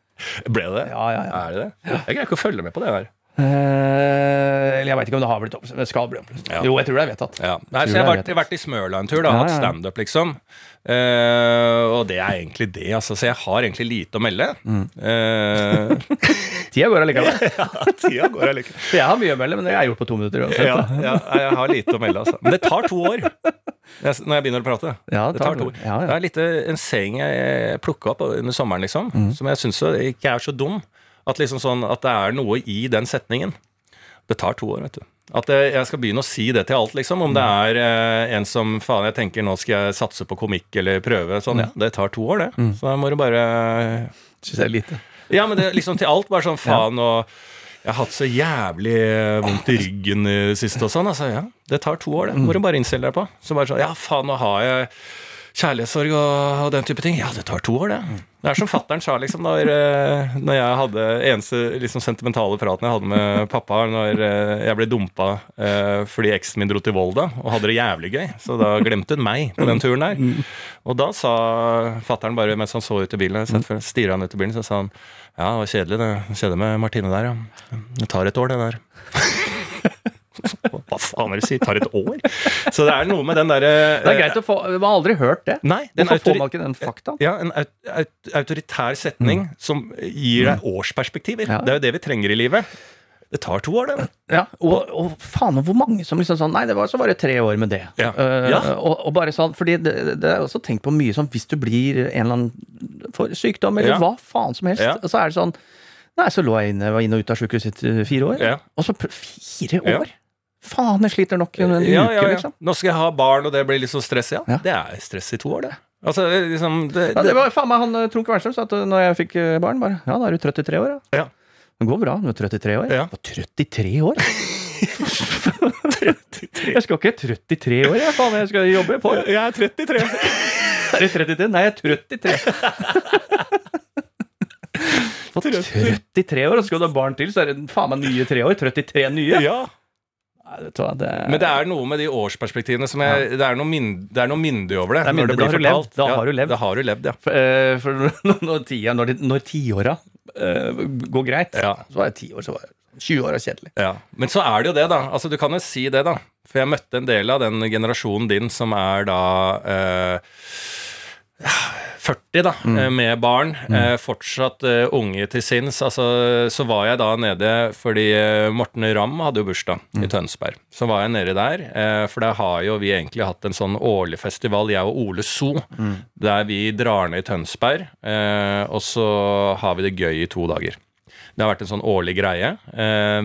Ble det det? Ja, ja, ja. Er det det? Jeg greier ikke å følge med på det her. Eh, eller jeg veit ikke om det har blitt oppløst. Det skal bli oppløst. Ja. Jo, jeg tror det er vedtatt. Ja. Nei, så jeg har vært, vært i Smøla en tur, da, hatt standup, liksom. Eh, og det er egentlig det, altså. Så jeg har egentlig lite å melde. Mm. Uh, Tida går allikevel. ja, tida går allikevel. jeg har mye å melde, men det har jeg gjort på to minutter uansett. Ja, ja, jeg har lite å melde, altså. Men det tar to år når jeg begynner å prate. Ja, Det tar to år. Ja, Det er litt eh, en saying jeg plukka opp under sommeren, liksom, Mm. som jeg syns ikke er så dum. At, liksom sånn, at det er noe i den setningen. Det tar to år, vet du. At eh, jeg skal begynne å si det til alt, liksom. Om det Mm. er eh, en som faen jeg tenker nå skal jeg satse på komikk eller prøve. Sånn, ja, det tar to år, det. Mm. Så da må du bare Syns jeg er lite. Ja, men det liksom til alt. Bare sånn faen og jeg har hatt så jævlig vondt i ryggen i det siste og sånn. Altså, ja, det tar to år, det. Må du bare innstille deg på. Så bare sånn, ja, faen, nå har jeg kjærlighetssorg og, og den type ting. Ja, det tar to år, det. Det er som fattern sa, liksom, når, eh, når jeg hadde eneste liksom, sentimentale praten jeg hadde med pappa når eh, jeg ble dumpa eh, fordi eksen min dro til Volda og hadde det jævlig gøy. Så da glemte hun meg på den turen der. Og da sa fattern bare mens han så ut i bilen, mm. stirra han ut i bilen, så sa han ja, det var kjedelig det skjedde med Martine der, ja. Det tar et år, det der. Hva faen er det du sier? Tar et år? Så det er noe med den derre Det er greit å få Man har aldri hørt det. Nei, Hvorfor får man ikke den faktaen? ja, en aut aut autoritær setning som gir deg årsperspektiver. Mm. Ja. Det er jo det vi trenger i livet. Det tar to år, det. Ja, og, og faen, og hvor mange som liksom sånn Nei, det var, så var det tre år med det. Ja. Uh, Ja. og, og bare sånn, fordi det, det er også tenkt på mye sånn hvis du blir en eller annen for sykdom, eller Ja. hva faen som helst, så er det sånn Nei, så lå jeg inne, var inne og ute av sjukehuset i fire år. Ja. Og så fire år! Faen, jeg sliter nok en uke, Ja, ja, ja. liksom. Nå skal jeg ha barn, og det blir så stress. Ja, det er stress i to år, det. Altså, liksom, det, Ja, det var faen meg han eh, Trond Kvernstrøm sa at eh, når jeg fikk eh, barn, bare Ja, da er du trøtt i tre år, ja. Det går bra, du er trøtt i tre år. Ja. På 33 år? 33. jeg skal ikke trøtt i tre år, jeg. Faen, jeg skal jobbe på. Jeg er 33. Er du 33? Nei, jeg er trøtt i tre. Fått trøtt i tre år, og skal du ha barn til, så er det faen meg nye tre år. Trøtt i tre nye. Ja. Nei, vet du hva, det er... Men det er noe med de årsperspektivene som det, er mynd, det er noe myndig over det. Det er når myndig. blir Da har du fortalt. levd. Da Ja, har du levd. Da har du levd, ja. For, eh, for når, tida, når, når tiåra uh, går greit, Ja. så var jeg ti år, så var jeg 20 år og kjedelig. Ja, Men så er det jo det, da. Altså, Du kan jo si det, da. For jeg møtte en del av den generasjonen din som er da ja, 40, da, Mm. eh, med barn. mm. fortsatt eh, unge til sinns. Altså, så var jeg da nede fordi eh, Morten Ramm hadde jo bursdag Mm. i Tønsberg. Så var jeg nede der, eh, for der har jo vi egentlig hatt en sånn årlig festival, jeg og Ole So, Mm. der vi drar ned i Tønsberg, eh, og så har vi det gøy i to dager. Det har vært en sånn årlig greie. Eh,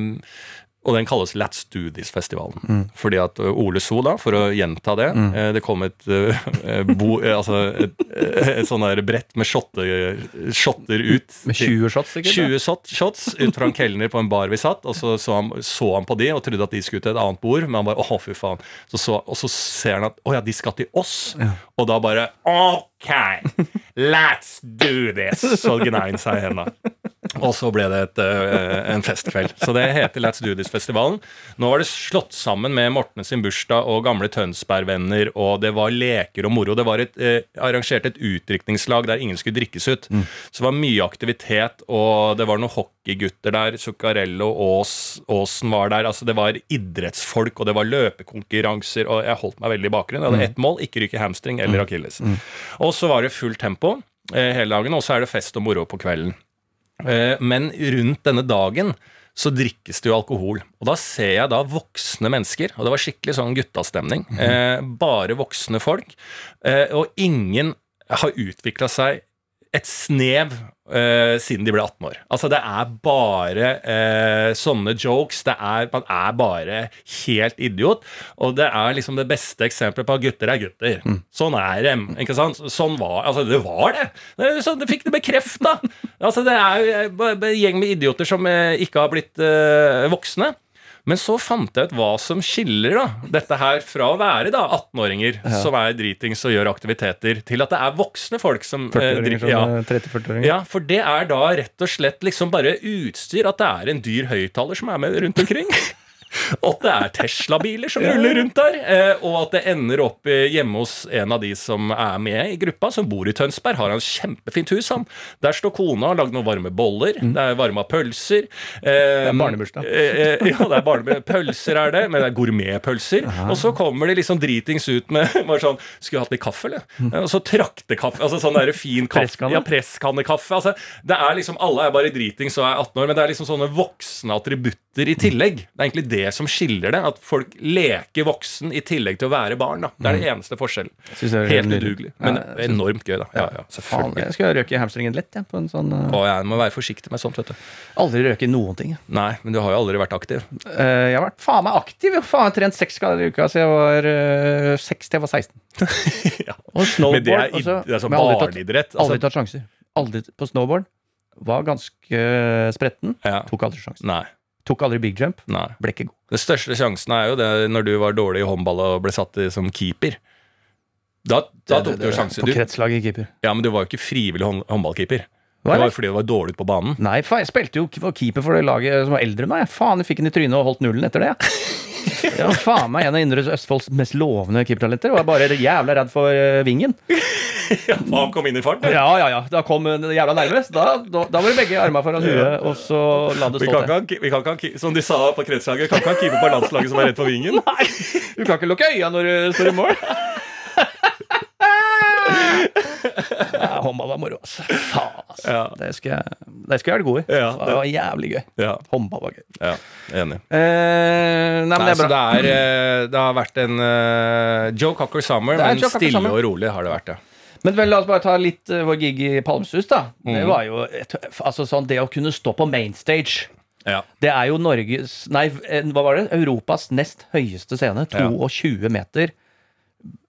og den kalles Let's Do This-festivalen. Mm. Fordi at Ole So, da, for å gjenta det eh, Det kom et, eh, bo, eh, altså et, eh, et sånn der brett med shotter, shotter ut. Med 20 shots, sikkert? 20 shot, shots ut fra en kelner på en bar vi satt, og så så han, så han på de og trodde at de skulle til et annet bord, men han bare åh, fy faen. Så så, og så ser han at å ja, de skal til oss, og da bare OK, let's do this! Så gnein seg i henda. Og så ble det et, eh, en festkveld. Så det heter Let's Do This-festivalen. Nå var det slått sammen med Morten sin bursdag og gamle Tønsberg-venner, og det var leker og moro. Det var et, eh, arrangert et utdrikningslag der ingen skulle drikkes ut. Så det var mye aktivitet, og det var noen hockeygutter der. Zuccarello Aas, Aasen var der. Altså, det var idrettsfolk, og det var løpekonkurranser, og jeg holdt meg veldig i bakgrunnen. Jeg hadde ett mål, ikke ryke hamstring eller akilles. Og så var det fullt tempo eh, hele dagen, og så er det fest og moro på kvelden. Eh, Men rundt denne dagen så drikkes det jo alkohol. Og da ser jeg da voksne mennesker, og det var skikkelig sånn guttastemning. eh, Bare voksne folk. eh, Og ingen har utvikla seg et snev uh, siden de ble 18 år. Altså Det er bare uh, sånne jokes. Det er, man er bare helt idiot. Og det er liksom det beste eksempelet på at gutter er gutter. Sånn er dem. ikke sant? Sånn var, altså Det var det! det er sånn, det fikk det bekrefta! Altså, det er jo eh, en gjeng med idioter som ikke har blitt uh, voksne. Men så fant jeg ut hva som skiller da, dette her fra å være da 18-åringer som er dritings og gjør aktiviteter, til at det er voksne folk som eh, 40-åringer, drikker. Ja. sånn, eh, 30-40-åringer. Ja, for det er da rett og slett liksom bare utstyr. At det er en dyr høyttaler som er med rundt omkring. Og at det er Tesla-biler som ruller rundt der. eh, Og at det ender opp eh, hjemme hos en av de som er med i gruppa, som bor i Tønsberg. Har han kjempefint hus, han. Der står kona og har lagd noen varme boller. Det er varma pølser. Det er barnebursdag. Ja, det er barne pølser er det, men det er gourmetpølser. Og så kommer de liksom dritings ut med bare sånn Skulle hatt litt kaffe, eller? Og så traktekaffe. Altså sånn der fin kaffe. Presskanne? Ja, presskannekaffe. Altså, det er liksom, alle er bare dritings og er 18 år, men det er liksom sånne voksne attributter i tillegg. Det er egentlig det som skiller det. At folk leker voksen i tillegg til å være barn. Da. Det er det eneste forskjellen. Helt udugelig. Men Ja, synes- enormt gøy, da. Ja, ja, selvfølgelig. jeg skal røke hamstringen lett, jeg, på en sånn uh... Å, jeg må være forsiktig med sånt, vet du. Aldri røke noen ting. Nei, men du har jo aldri vært aktiv. Uh, jeg har vært faen meg aktiv. Jeg har trent seks ganger i uka siden jeg var uh, seks til jeg var 16. Ja. Og snowboard. Men det er, også, det er sånn aldri tatt- Aldri Altså, tatt sjanser. Aldri på snowboard. Var ganske spretten. ja. Tok aldri sjansen. Nei. Tok aldri big jump. Nei. Ble ikke god. Den største sjansen er jo det når du var dårlig i håndball og ble satt som keeper. Da, da tok du jo sjansen. På Du, kretslaget keeper. ja, men du var jo ikke frivillig håndballkeeper. Hva er Det var det? fordi du var dårlig på banen. Nei, faen, jeg spilte jo keeper for det laget som var eldre enn meg. Faen, jeg fikk den i trynet og holdt nullen etter det. Jeg var faen meg en av Indre Østfolds mest lovende keepertalenter. Og jeg var bare jævla redd for vingen. vingen. Han kom inn i fart. Ja, ja, ja. Da kom den jævla nærmest. Da, da, da var det begge armene foran huet, og så la det Vi stå til. vi kan ikke, som de sa på kretslaget, kan ikke ha keeper på landslaget som er redd for vingen. Nei, Du kan ikke lukke øya når du står i mål. Ja, håndball var moro, altså. Faen, altså. Ja. Det skal jeg, det skal jeg være god i. Ja, det var jævlig gøy. Ja, Håndball var gøy. ja enig. Eh, nei, men Nei, det er så bra. det, er, eh, det har vært en uh, Joe Cocker Summer, er men Cocker stille Summer. og rolig har det vært, ja. Men vel, la oss bare ta litt uh, vår gig i Palmsus, da. Det Mhm. var jo et, altså sånn, Det å kunne stå på mainstage ja. Det er jo Norges Nei, hva var det? Europas nest høyeste scene. 22 meter.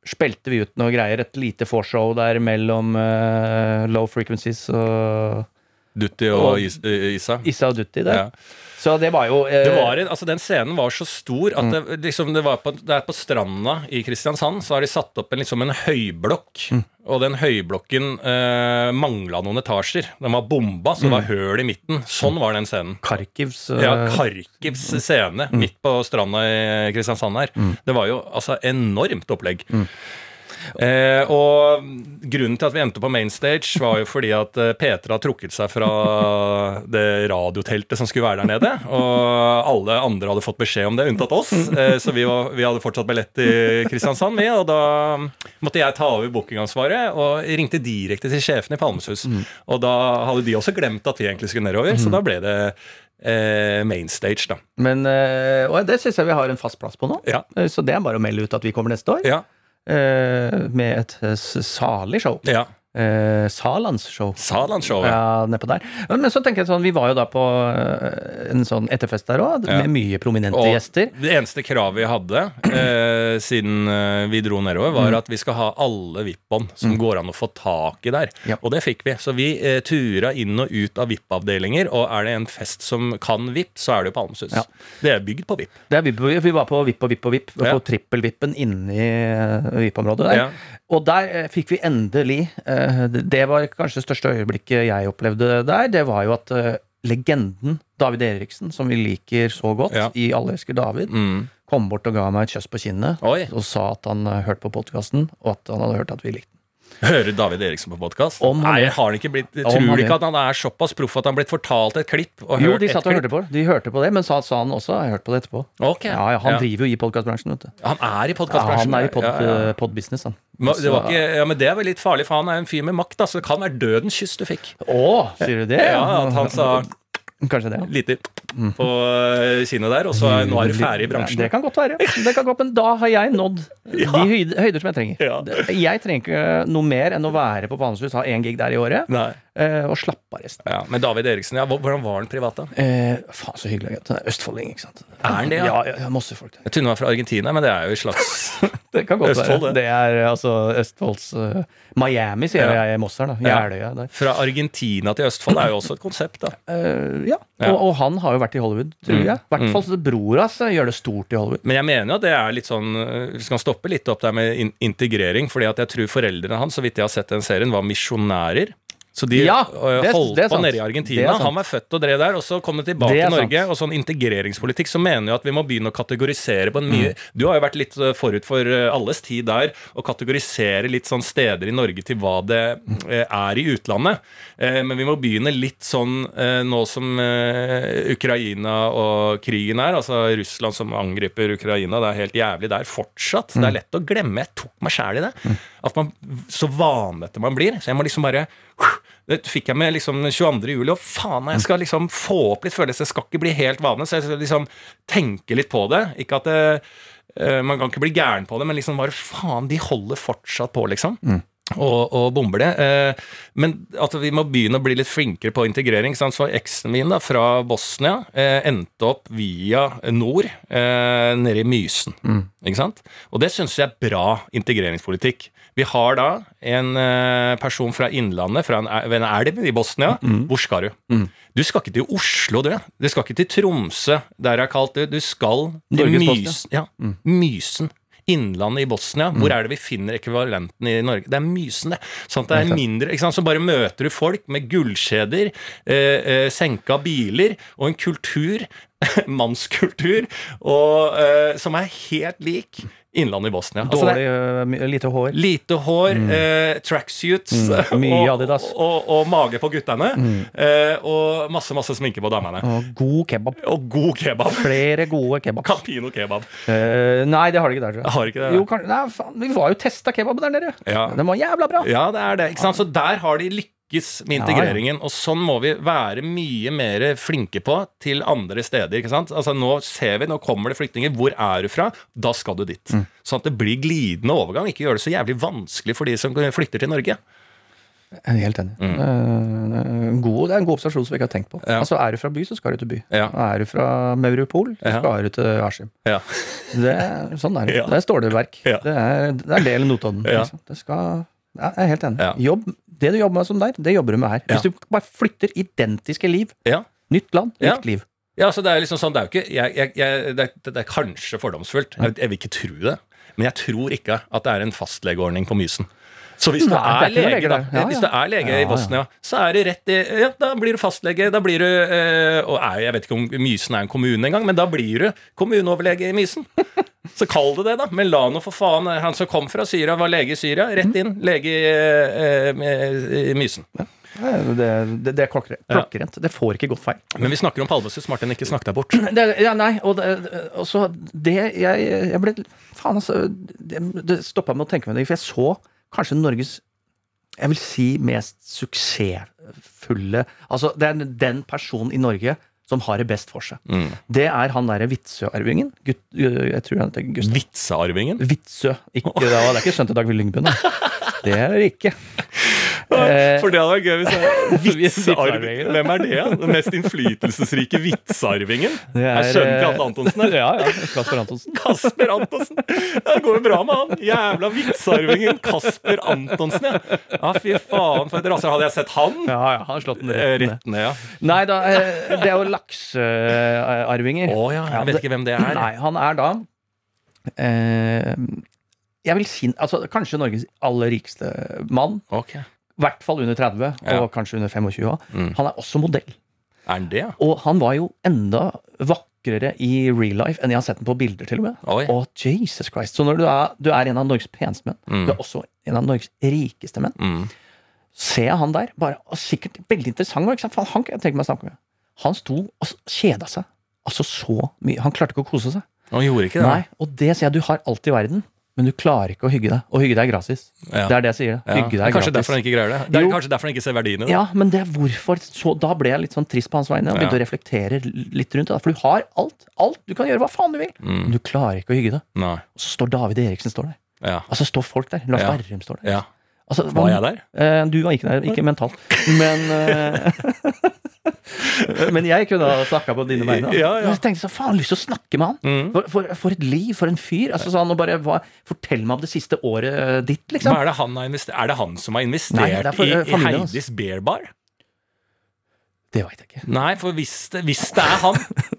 Spilte vi ut noe greier. Et lite foreshow der mellom uh, Low Frequencies og Dutti og Og- eh, Isa. Issa og Dutti der. Ja. Så det var jo eh, Det var en, altså Den scenen var så stor at Mm. det, liksom, det var på, det er på stranda i Kristiansand så har de satt opp en, liksom en høyblokk. Mm. Og den høyblokken eh, mangla noen etasjer. Den var bomba, så det var høl i midten. Sånn var den scenen. Kharkivs eh, Ja, Kharkivs scene midt på stranda i Kristiansand her. Det var jo altså enormt opplegg. Eh, og grunnen til at vi endte på mainstage, var jo fordi at Peter P3 har trukket seg fra det radioteltet som skulle være der nede. Og alle andre hadde fått beskjed om det, unntatt oss. Eh, så vi, var, vi hadde fortsatt billett i Kristiansand, vi. Og da måtte jeg ta over bookingansvaret og ringte direkte til sjefen i Palmesus. Og da hadde de også glemt at vi egentlig skulle nedover, så da ble det eh, mainstage, da. Men eh, og det syns jeg vi har en fast plass på nå. Ja. Eh, Så det er bare å melde ut at vi kommer neste år. Ja. Eh, med et eh, salig show. ja. Eh, Salandsshow. Salandsshowet. Ja, nedpå der. Men, men så tenker jeg sånn, vi var jo da på eh, en sånn etterfest der òg, med mye prominente Og gjester. det eneste kravet vi hadde eh, siden eh, vi dro nedover, var at vi skal ha alle VIP-bånd som går an å få tak i der. Ja. Og det fikk vi. Så vi eh, tura inn og ut av VIP-avdelinger, og er det en fest som kan VIP, så er det jo Palmesus. Ja. Det er bygd på VIP. Det er VIP, vi var på VIP og VIP og VIP, og Ja. på trippel-vippen inni eh, VIP-området der. Ja. Og der eh, fikk vi endelig eh, det- Det var kanskje det største øyeblikket jeg opplevde der. Det var jo at eh, legenden David Eriksen, som vi liker så godt Ja. i Alle elsker David, Mm. kom bort og ga meg et kjøss på kinnet Oi. og sa at han eh, hørte på podkasten, og at han hadde hørt at vi likte den. Hører David Eriksen på podkast? Nei, jeg har han ikke blitt Tror han ikke at han er såpass proff at han blitt fortalt et klipp? Og Jo, hørt de satt og hørte på. De hørte på det, Men sa, sa han også Jeg hørt på det etterpå. Okay. Ja, ja, Han Ja. driver jo i podkastbransjen, vet du. Han er i Ja, podkastbransjen? han er i pod, Ja, ja. eh, podbusiness, han. Men Det, var ikke, ja, men det er vel litt farlig, for han er en fyr med makt. Da, så det kan være dødens kyss du fikk. Å, sier du det? Ja, At han sa Kanskje det, ja. lite på eh, kinnet der, og så nå er du ferdig i bransjen. Det kan godt være. Det kan godt, men da har jeg nådd de høyder, høyder som jeg trenger. Ja. Jeg trenger ikke noe mer enn å være på Palmesus, ha én gig der i året, Nei. eh, og slappe av resten. Ja, men David Eriksen, ja, hvordan var han privat, da? Eh, faen, så hyggelig. gutt. Østfolding, ikke sant. Er han det, ja? Ja, ja, ja masse folk der. Jeg trodde han var fra Argentina, men det er jo et slags Det kan godt Østfold, være. det. Det er altså Østfolds uh, Miami, sier Ja. jeg i Moss her, da. Ja. Jeløya der. Fra Argentina til Østfold er jo også et konsept, da. Uh, ja. Og, og han har jo vært i Hollywood, tror Mm. jeg. I hvert fall mm. bror hans eh, gjør det stort i Hollywood. Men jeg mener jo at det er litt sånn øh, Vi skal stoppe litt opp der med in integrering, fordi at jeg tror foreldrene hans, så vidt jeg har sett den serien, var misjonærer. Så de Ja, øh, det holdt det på nede i Argentina. Han var født og drev der, og så kom de tilbake til Norge. sant. Og sånn integreringspolitikk, så mener jo at vi må begynne å kategorisere på en mye Mm. Du har jo vært litt øh, forut for øh, alles tid der, å kategorisere litt sånn steder i Norge til hva det er i utlandet. Eh, Men vi må begynne litt sånn nå som Ukraina og krigen er, altså Russland som angriper Ukraina, det er helt jævlig der fortsatt. Det er lett å glemme. Jeg tok meg sjæl i det. At man, så vanete man blir. Så jeg må liksom bare Det fikk jeg med liksom 22. juli, og faen, jeg skal liksom få opp litt følelser. Jeg skal ikke bli helt vane, så jeg skal liksom tenke litt på det. Ikke at det, eh, Man kan ikke bli gæren på det, men liksom bare faen, de holder fortsatt på, liksom. Og, og bomber det. Eh, men at vi må begynne å bli litt flinkere på integrering. Sant? Så eksen min da, fra Bosnia eh, endte opp via nord, eh, nede i Mysen. Ikke sant? Og det syns jeg er bra integreringspolitikk. Vi har da en person fra Innlandet, fra en, ved en elv i Bosnia. Hvor skal du? Du skal ikke til Oslo, du. Du skal ikke til Tromsø, der jeg har kalt det. Du skal til. Mysen. Ja, Mysen. Innlandet i Bosnia, hvor er det vi finner ekvivalenten i Norge? Det er Mysen, det. Sånn det er mindre ikke sant? Så bare møter du folk med gullkjeder, eh, eh, senka biler og en kultur, mannskultur, og, eh, som er helt lik Innlandet i Bosnia. Altså, det Dårlig, er øh, lite hår. Lite hår, eh, tracksuits Mm, mye og, Adidas. og, og, og mage på guttene. Eh, og masse masse sminke på damene. Og god kebab. Og god kebab. Flere gode kebabs. Campino kebab. Eh, nei, det har de ikke der, tror jeg. Har ikke det? Jo, kan, nei, faen, vi var jo testa kebab der nede. Ja. Den var jævla bra. Ja, det er det. Ikke sant? Så der har de lykkes med Ja, integreringen, og sånn må vi være mye mer flinke på til andre steder. ikke sant? Altså Nå ser vi, nå kommer det flyktninger. Hvor er du fra? Da skal du dit. Sånn at det blir glidende overgang. Ikke gjør det så jævlig vanskelig for de som flytter til Norge. Jeg er helt enig. Mm. god, det er en god observasjon som vi ikke har tenkt på. Ja. Altså, Er du fra by, så skal du til by. Ja. Er du fra Mauropol, så skal du til Askim. Ja. Sånn er det. Ja. Det er stålverk. Ja. Det, er, det er del Notodden. Ja. Liksom. Det skal ja, Jeg er helt enig. Ja. Jobb, det du jobber med som der, det jobber du med her. Hvis du bare flytter identiske liv, Ja. nytt land, nytt liv Ja, så det er liksom sånn, det er jo ikke jeg, jeg, jeg, det, er, det er kanskje fordomsfullt. Jeg vil ikke tro det. Men jeg tror ikke at det er en fastlegeordning på Mysen. Så hvis du Nei, er, det er lege, da. Ja, hvis ja. du er lege Ja, i. Bosnia, så er det rett i Ja, da blir du fastlege. Da blir du eh, Og er, jeg vet ikke om Mysen er en kommune engang, men da blir du kommuneoverlege i Mysen. Så kall det det, da. Men la nå for faen Han som kom fra Syria, var lege i Syria. Rett inn. Lege i, eh, i Mysen. Det, det, det er klokkerent. klokkerent. Det får ikke gått feil. Men vi snakker om Palmesus. Martin, ikke snakk deg bort. Det, ja, nei, og det, det jeg, jeg ble Faen, altså. Det, det stoppa meg å tenke meg det, for jeg så kanskje Norges Jeg vil si mest suksessfulle Altså, det er den personen i Norge som har det best for seg. Mm. Det er han derre Vitsø-arvingen. Gutt- Jeg tror han heter Gustav. Vitsearvingen? Vitsø. Ikke, det, var, det er ikke skjønt i Dag Lyngbø, nei. Det er det ikke. Eh, For det hadde vært gøy hvis. Vitsearvingen. Hvem er det? Den mest innflytelsesrike vitsarvingen? Det er, er, sønnen til eh, Atle Antonsen her. Ja, ja. Kasper Antonsen. Kasper Antonsen! Det går jo bra med han. Jævla vitsarvingen Kasper Antonsen, ja. Ja, fy faen, for et rasshøl. Hadde jeg sett han? Ja, ja, han har slått den Eh, rett. Rett ned, ja. Nei da, eh, det er jo laksearvinger. Å ja, jeg vet ikke hvem det er. Nei, han er da eh, Jeg vil si altså, kanskje Norges aller rikeste mann. Ok. I hvert fall under 30, Ja. og kanskje under 25 òg. Mm. Han er også modell. Er han det? ja? Og han var jo enda vakrere i real life enn jeg har sett den på bilder, til og med. Oi. Og Jesus Christ. Så når du er, du er en av Norges peneste menn, Mm. du er også en av Norges rikeste menn, Mm. ser jeg han der, bare, sikkert veldig interessant, ikke sant? Han kan jeg tenke meg å snakke med. Han sto og kjeda seg. Altså så mye. Han klarte ikke å kose seg. Han gjorde ikke det? Nei, og det sier jeg, du har alt i verden, men du klarer ikke å hygge deg. Og hygge deg er gratis. Ja. Det er det jeg sier. Hygge deg er kanskje gratis. derfor han ikke greier det. Det er Jo. kanskje derfor han ikke ser verdien i det. Ja, men det er hvorfor så, Da ble jeg litt sånn trist på hans vegne og begynte Ja. å reflektere litt rundt det. For du har alt. alt, Du kan gjøre hva faen du vil, Mm. men du klarer ikke å hygge deg. Nei. Og så står David Eriksen står der. Ja. Altså står folk der. Lars. Berrum står der. ja. Altså, Var jeg der? Eh, du var ikke der, ikke mentalt. Men eh, Men jeg kunne ha snakka på dine vegne. Ja, ja. Jeg tenkte så faen, lyst til å snakke med han. Mm. For, for, for et liv, for en fyr. Altså, han, og bare, hva, fortell meg om det siste året ditt, liksom. Er det, han har er det han som har investert Nei, i, eh, i. Heidis Bear Bar? Det veit jeg ikke. Nei, for hvis det, hvis det er han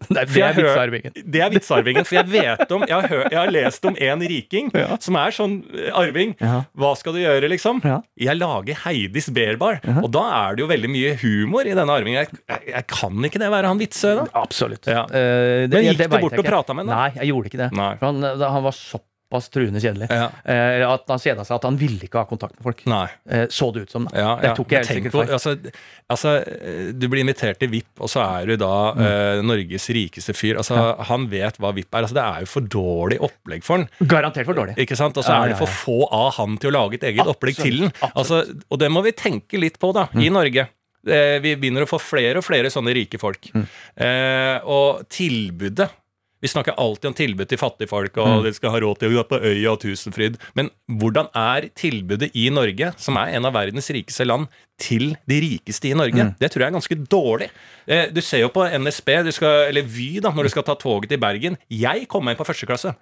Nei, det er vitsearvingen. Det er vitsearvingen. For jeg vet om Jeg har, hør, jeg har lest om en riking Ja. som er sånn eh, arving. Ja. Hva skal du gjøre, liksom? Ja. Jeg lager Heidis Bearbar. Og da er det jo veldig mye humor i denne arvingen. Jeg, jeg, jeg kan ikke det være han Vitsø, da? Absolutt. Eh, det- Men gikk det du bort og prata med ham. Nei, jeg gjorde ikke det. Han, han var såpass truende kjedelig. Ja. Eh, at han kjeda seg at han ville ikke ha kontakt med folk. Nei. Eh, så det ut som. da. Ja, Det tok jeg helt sikkert feil. altså, altså, du blir invitert til VIP, og så er du da Mm. eh, Norges rikeste fyr. Altså, Han vet hva VIP er. Altså, det er jo for dårlig opplegg for han. Garantert for dårlig. Ikke sant? Og så er det for få av han til å lage et eget opplegg til den. Altså, og det må vi tenke litt på, da, Mm. i Norge. Vi begynner å få flere og flere sånne rike folk. Mm. Eh, og tilbudet Vi snakker alltid om tilbud til fattigfolk, Mm. og de skal ha råd til å gå på øya og Tusenfryd. Men hvordan er tilbudet i Norge, som er en av verdens rikeste land, til de rikeste i Norge? Mm. Det tror jeg er ganske dårlig. Eh, du ser jo på NSB, du skal, eller Vy, da, når du skal ta toget til Bergen. Jeg kom meg inn på første klasse.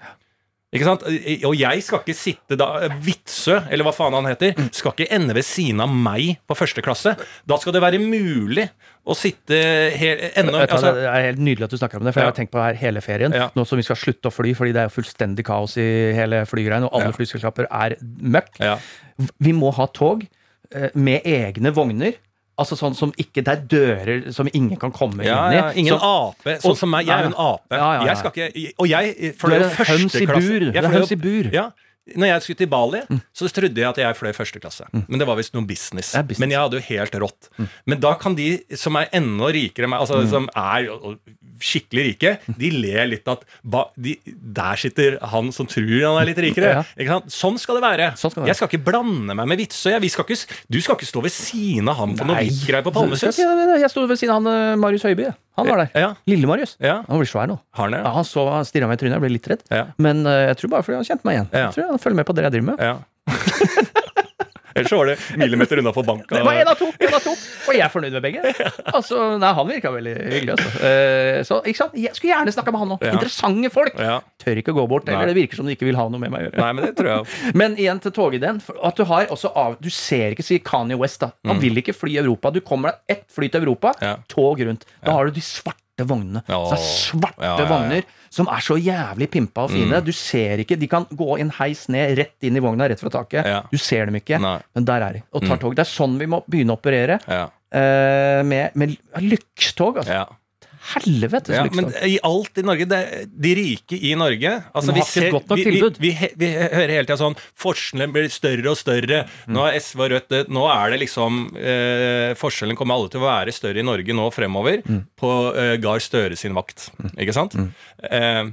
Ikke sant? Og jeg skal ikke sitte da Vitsø, eller hva faen han heter, skal ikke ende ved siden av meg på første klasse. Da skal det være mulig å sitte hel, hva, altså, det er helt nydelig at du snakker om det, for Ja. jeg har tenkt på det her hele ferien. Ja. Nå som vi skal slutte å fly, fordi det er fullstendig kaos i hele flygreien, og alle Ja. flyselskaper er møkk. Vi må ha tog eh, med egne vogner. Altså sånn som ikke Det er dører som ingen kan komme Ja, inn i. ja, ingen Så- ape. Sånn som meg. Jeg er en ape. Ja, ja. Jeg skal ikke Og jeg Du er høns i bur. Jeg høns i bur. Ja. Når jeg skulle til Bali, så trodde jeg at jeg fløy første klasse. Men det var visst noe business. Business. Men jeg hadde jo helt rått. Men da kan de som er enda rikere enn meg, altså som er skikkelig rike, de ler litt at ba, de, Der sitter han som tror han er litt rikere. Ja. Sånn skal det være. Sånn skal det være. Jeg skal ikke blande meg med vitser. jeg. Du skal ikke stå ved siden av ham for noe Nei. VIP-greier på Palmesøs. Palmesus. ikke- Jeg sto ved siden av han eh, Marius Høiby. jeg. Han var der. Ja. Lille-Marius. Ja. Han blir svær nå. Har han? Ja, han så stirra meg i trynet, jeg ble litt redd. Ja. Men uh, jeg tror bare fordi han kjente meg igjen. Ja. Jeg tror han følger med på det jeg driver med. Ellers så var det millimeter unna for banka. Det var én av to! En av to. Og jeg er fornøyd med begge. Altså, nei, Han virka veldig hyggelig. Altså. Eh, så ikke sant? Jeg skulle gjerne snakka med han òg. Ja. Interessante folk. Ja. Tør ikke å gå bort. Eller det virker som de ikke vil ha noe med meg å gjøre. Nei, men det tror jeg Men igjen til togideen. At du har også av Du ser ikke si Kanye West, da. Han vil ikke fly i Europa. Du kommer deg ett fly til Europa, Mm. Ja. tog rundt. Da har du de svarte vognene. Ja. Så det er svarte Ja, ja, vogner som er så jævlig pimpa og fine. Du ser ikke De kan gå en heis ned, rett inn i vogna, rett fra taket. Du ser dem ikke. Nei. Men der er de. Og tar tog. Det er sånn vi må begynne å operere. Eh, med, med lykstog, altså. Helvetes ja men i alt i Norge det, De rike i Norge altså, vi, nok vi, vi, vi, vi hører hele tida sånn Forskjellene blir større og større. Nå er SV og Rødt det- Nå er det liksom eh, Forskjellen kommer alle til å være større i Norge nå fremover på eh, Gahr Støre sin vakt. Ikke sant? Eh,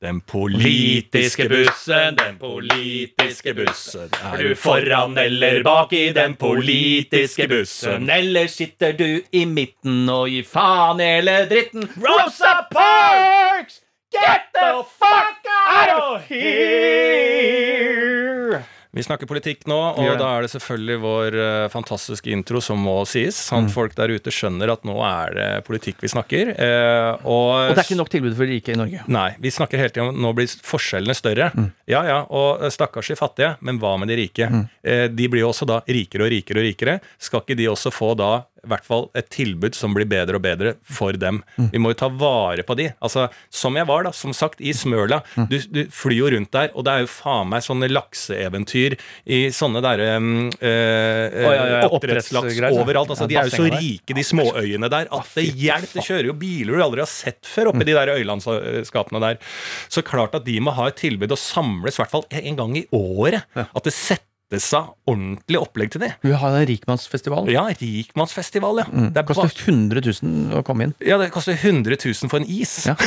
den politiske bussen, den politiske bussen. Er du foran eller bak i den politiske bussen? Eller sitter du i midten og gir faen hele dritten? Rosa Parks! Get the fuck out of here! Vi snakker politikk nå, og da er det selvfølgelig vår eh, fantastiske intro som må sies. Sånn at folk der ute skjønner at nå er det politikk vi snakker. Eh, og, Og det er ikke nok tilbud for de rike i Norge. Nei, vi snakker hele tiden om nå blir forskjellene større. Mm. Ja ja, og eh, stakkars de fattige, men hva med de rike? Eh, de blir jo også da rikere og rikere og rikere. Skal ikke de også få da i hvert fall et tilbud som blir bedre og bedre for dem? Mm. Vi må jo ta vare på de. Altså, som jeg var, da, som sagt, i Smøla. Mm. Du, du flyr jo rundt der, og det er jo faen meg sånne lakseeventyr i sånne derre um, eh, Å, ja, ja, oppdrettslaks overalt. Altså, Ja, de er jo så rike, de småøyene der, at det hjelper. Det kjører jo biler du aldri har sett før oppi de der øylandskapene der. Så klart at de må ha et tilbud og samles i hvert fall en gang i året. At det settes av ordentlig opplegg til det. Vi har en rikmannsfestival. Ja, rikmannsfestival, ja. Det Det, er koster ba- 100 000 å komme inn. ja, det koster 100 000 for en is. Ja.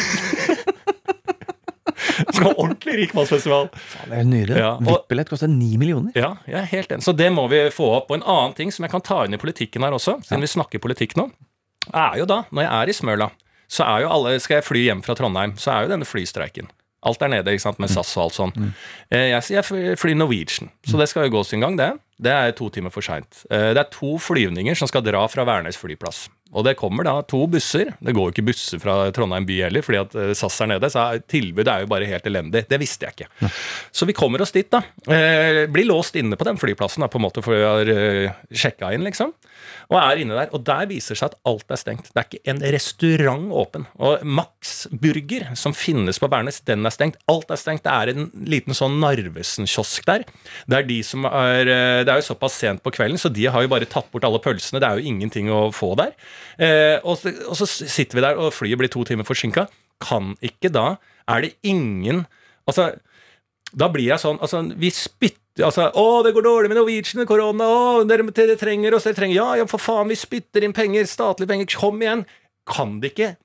Skal ha ordentlig rikmannsfestival. Det er nydelig. Ja, VIP-billett koster ni millioner. Ja, jeg er helt enig. Så det må vi få opp. Og en annen ting som jeg kan ta inn i politikken her også, siden vi snakker politikk nå, er jo da, når jeg er i Smøla, så er jo alle Skal jeg fly hjem fra Trondheim, så er jo denne flystreiken. Alt er nede, ikke sant, med SAS og alt sånn. Eh, Jeg jeg flyr Norwegian, så det skal jo gå sin gang, det. Det er to timer for seint. Det er to flyvninger som skal dra fra Værnes flyplass. Og det kommer da to busser. Det går jo ikke busser fra Trondheim by heller, fordi at eh, SAS er nede. Så tilbudet er jo bare helt elendig. Det visste jeg ikke. Så vi kommer oss dit, da. Eh, blir låst inne på den flyplassen, da, på en måte, for vi har eh, sjekka inn, liksom. Og er inne der. Og der viser seg at alt er stengt. Det er ikke en restaurant åpen. Og Max Burger, som finnes på Værnes, den er stengt. Alt er stengt. Det er en liten sånn Narvesen-kiosk der. Det er de som er eh, Det er jo såpass sent på kvelden, så de har jo bare tatt bort alle pølsene. Det er jo ingenting å få der. Eh, og, så, og så sitter vi der, og flyet blir to timer forsinka. Kan ikke da Er det ingen Altså da blir jeg sånn altså, Vi spytter Altså, 'Å, det går dårlig med Norwegian med korona. Å, dere, dere trenger oss, dere trenger Ja, ja, for faen, vi spytter inn penger. Statlige penger. Kom igjen. Kan det ikke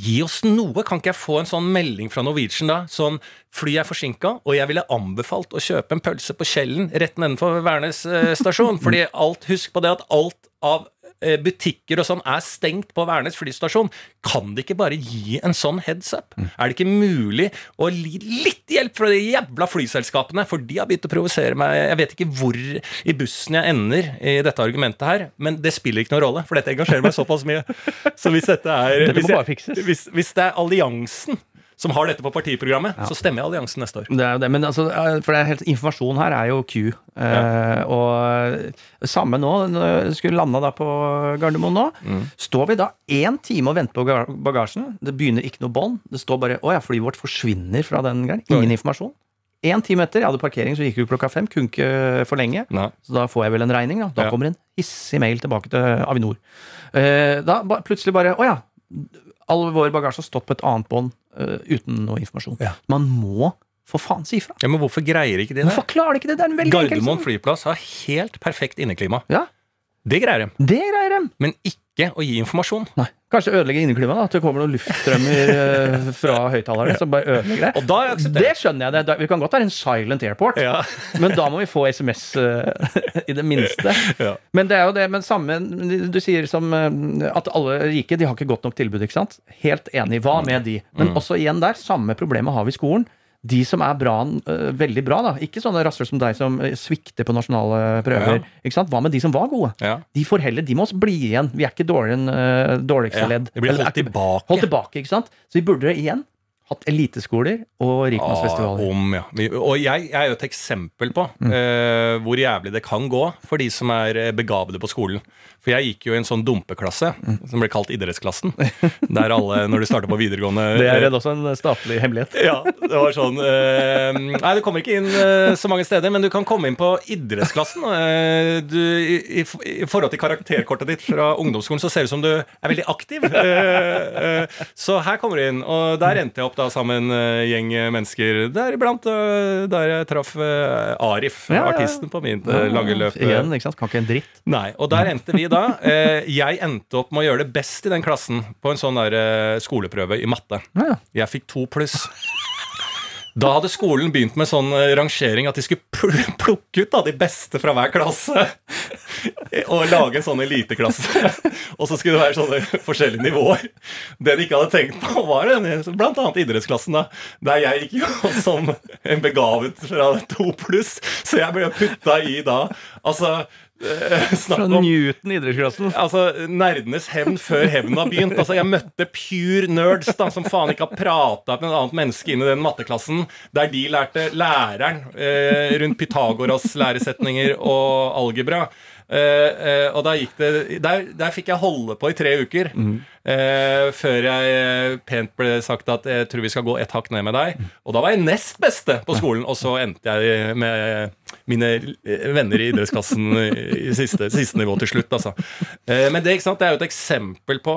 Gi oss noe! Kan ikke jeg få en sånn melding fra Norwegian da? Sånn, flyet er forsinka, og jeg ville anbefalt å kjøpe en pølse på Kjellen rett nedenfor Værnes eh, stasjon. Fordi alt, husk på det at alt av butikker og sånn er stengt på Værnes flystasjon. Kan de ikke bare gi en sånn heads up? Er det ikke mulig å gi litt hjelp fra de jævla flyselskapene? For de har begynt å provosere meg. Jeg vet ikke hvor i bussen jeg ender i dette argumentet her, men det spiller ikke noen rolle, for dette engasjerer meg såpass mye. Så hvis dette er hvis jeg- hvis, hvis det er alliansen som har dette på partiprogrammet, så stemmer jeg alliansen neste år. Det er jo det, men altså, eh, for det er helt, informasjon her er jo Q. Eh, Og samme nå, når vi skulle landa da på Gardermoen nå. Står vi da én time og venter på bagasjen, det begynner ikke noe bånd. Det står bare 'Å ja, flyet vårt forsvinner fra den greien'. Ingen informasjon. Én time etter, jeg hadde parkering, så gikk det klokka fem. Kunne ikke forlenge. Nei. Så da får jeg vel en regning, da. Da Ja. kommer en hissig mail tilbake til Avinor. Eh, da ba, plutselig bare Å ja. All vår bagasje har stått på et annet bånd uh, uten noe informasjon. Ja. Man må for faen si ifra. Ja, Men hvorfor greier ikke de det? Hvorfor klarer de ikke det? Det er en veldig enkel Gardermoen sak. flyplass har helt perfekt inneklima. Ja, Det greier de. det greier de. Men ikke å gi informasjon. Nei. Kanskje ødelegge inneklimaet? At det kommer noen luftstrømmer eh, fra høyttalerne som bare ødelegger det. Og da jeg Det skjønner jeg. det. Da- Vi kan godt være en silent airport, Ja. men da må vi få SMS eh, i det minste. Ja. Men det er jo det, men samme Du sier som eh, at alle rike de har ikke godt nok tilbud, ikke sant? Helt enig. Hva med de? Men Mm. også igjen der, samme problemet har vi i skolen. De som er bra, eh, veldig bra, da. Ikke sånne rasshøl som deg som eh, svikter på nasjonale prøver. Ja. Ikke sant? Hva med de som var gode? Ja. De får heller, de må også bli igjen. Vi er ikke dårligere enn eh, dårligste Ja, ledd. Vi blir holdt tilbake. Holdt tilbake, ikke sant? Så vi burde igjen hatt eliteskoler og rikmannsfestivaler. Ah, om, ja. Og jeg, jeg er jo et eksempel på Mm. uh, hvor jævlig det kan gå for de som er eh, begavede på skolen. For jeg gikk jo i en sånn dumpeklasse Mm. som ble kalt idrettsklassen. Der alle, når du starter på videregående Det er redd vel også en statlig hemmelighet. ja, det var sånn uh, Nei, du kommer ikke inn uh, så mange steder, men du kan komme inn på idrettsklassen. eh, du, i, i, I forhold til karakterkortet ditt fra ungdomsskolen, så ser det ut som du er veldig aktiv. Eh, eh, så her kommer du inn, og der endte jeg opp da sammen med en eh, gjeng mennesker. Deriblant uh, der jeg traff eh, Arif, Ja, ja, ja. artisten på mitt eh, lange løp. Igjen, ikke sant? Kan ikke en dritt. Nei, og der endte vi da. Eh, jeg endte opp med å gjøre det best i den klassen på en sånn der eh, skoleprøve i matte. Ja, ja. Jeg fikk to pluss. Da hadde skolen begynt med sånn eh, rangering at de skulle pl- plukke ut da, de beste fra hver klasse. Og lage en sånn eliteklasse. Og så skulle det være sånne forskjellige nivåer. Det de ikke hadde tenkt på, var bl.a. blant annet idrettsklassen. da Der jeg gikk jo som en begavet fra to pluss. Så jeg ble putta i da Altså eh, Fra om Newton idrettsklassen. Altså, Nerdenes hevn før hevnen har begynt. Altså, Jeg møtte pure nerds da, som faen ikke har prata med et annet menneske inn i den matteklassen, der de lærte læreren eh, rundt Pythagoras læresetninger og algebra. Eh, uh, og gikk det der, der fikk jeg holde på i tre uker. Eh, før jeg pent ble sagt at jeg tror vi skal gå et hakk ned med deg. Og da var jeg nest beste på skolen, og så endte jeg med mine venner i idrettsklassen i siste, siste nivå til slutt. Altså. Men det, ikke sant, det er jo et eksempel på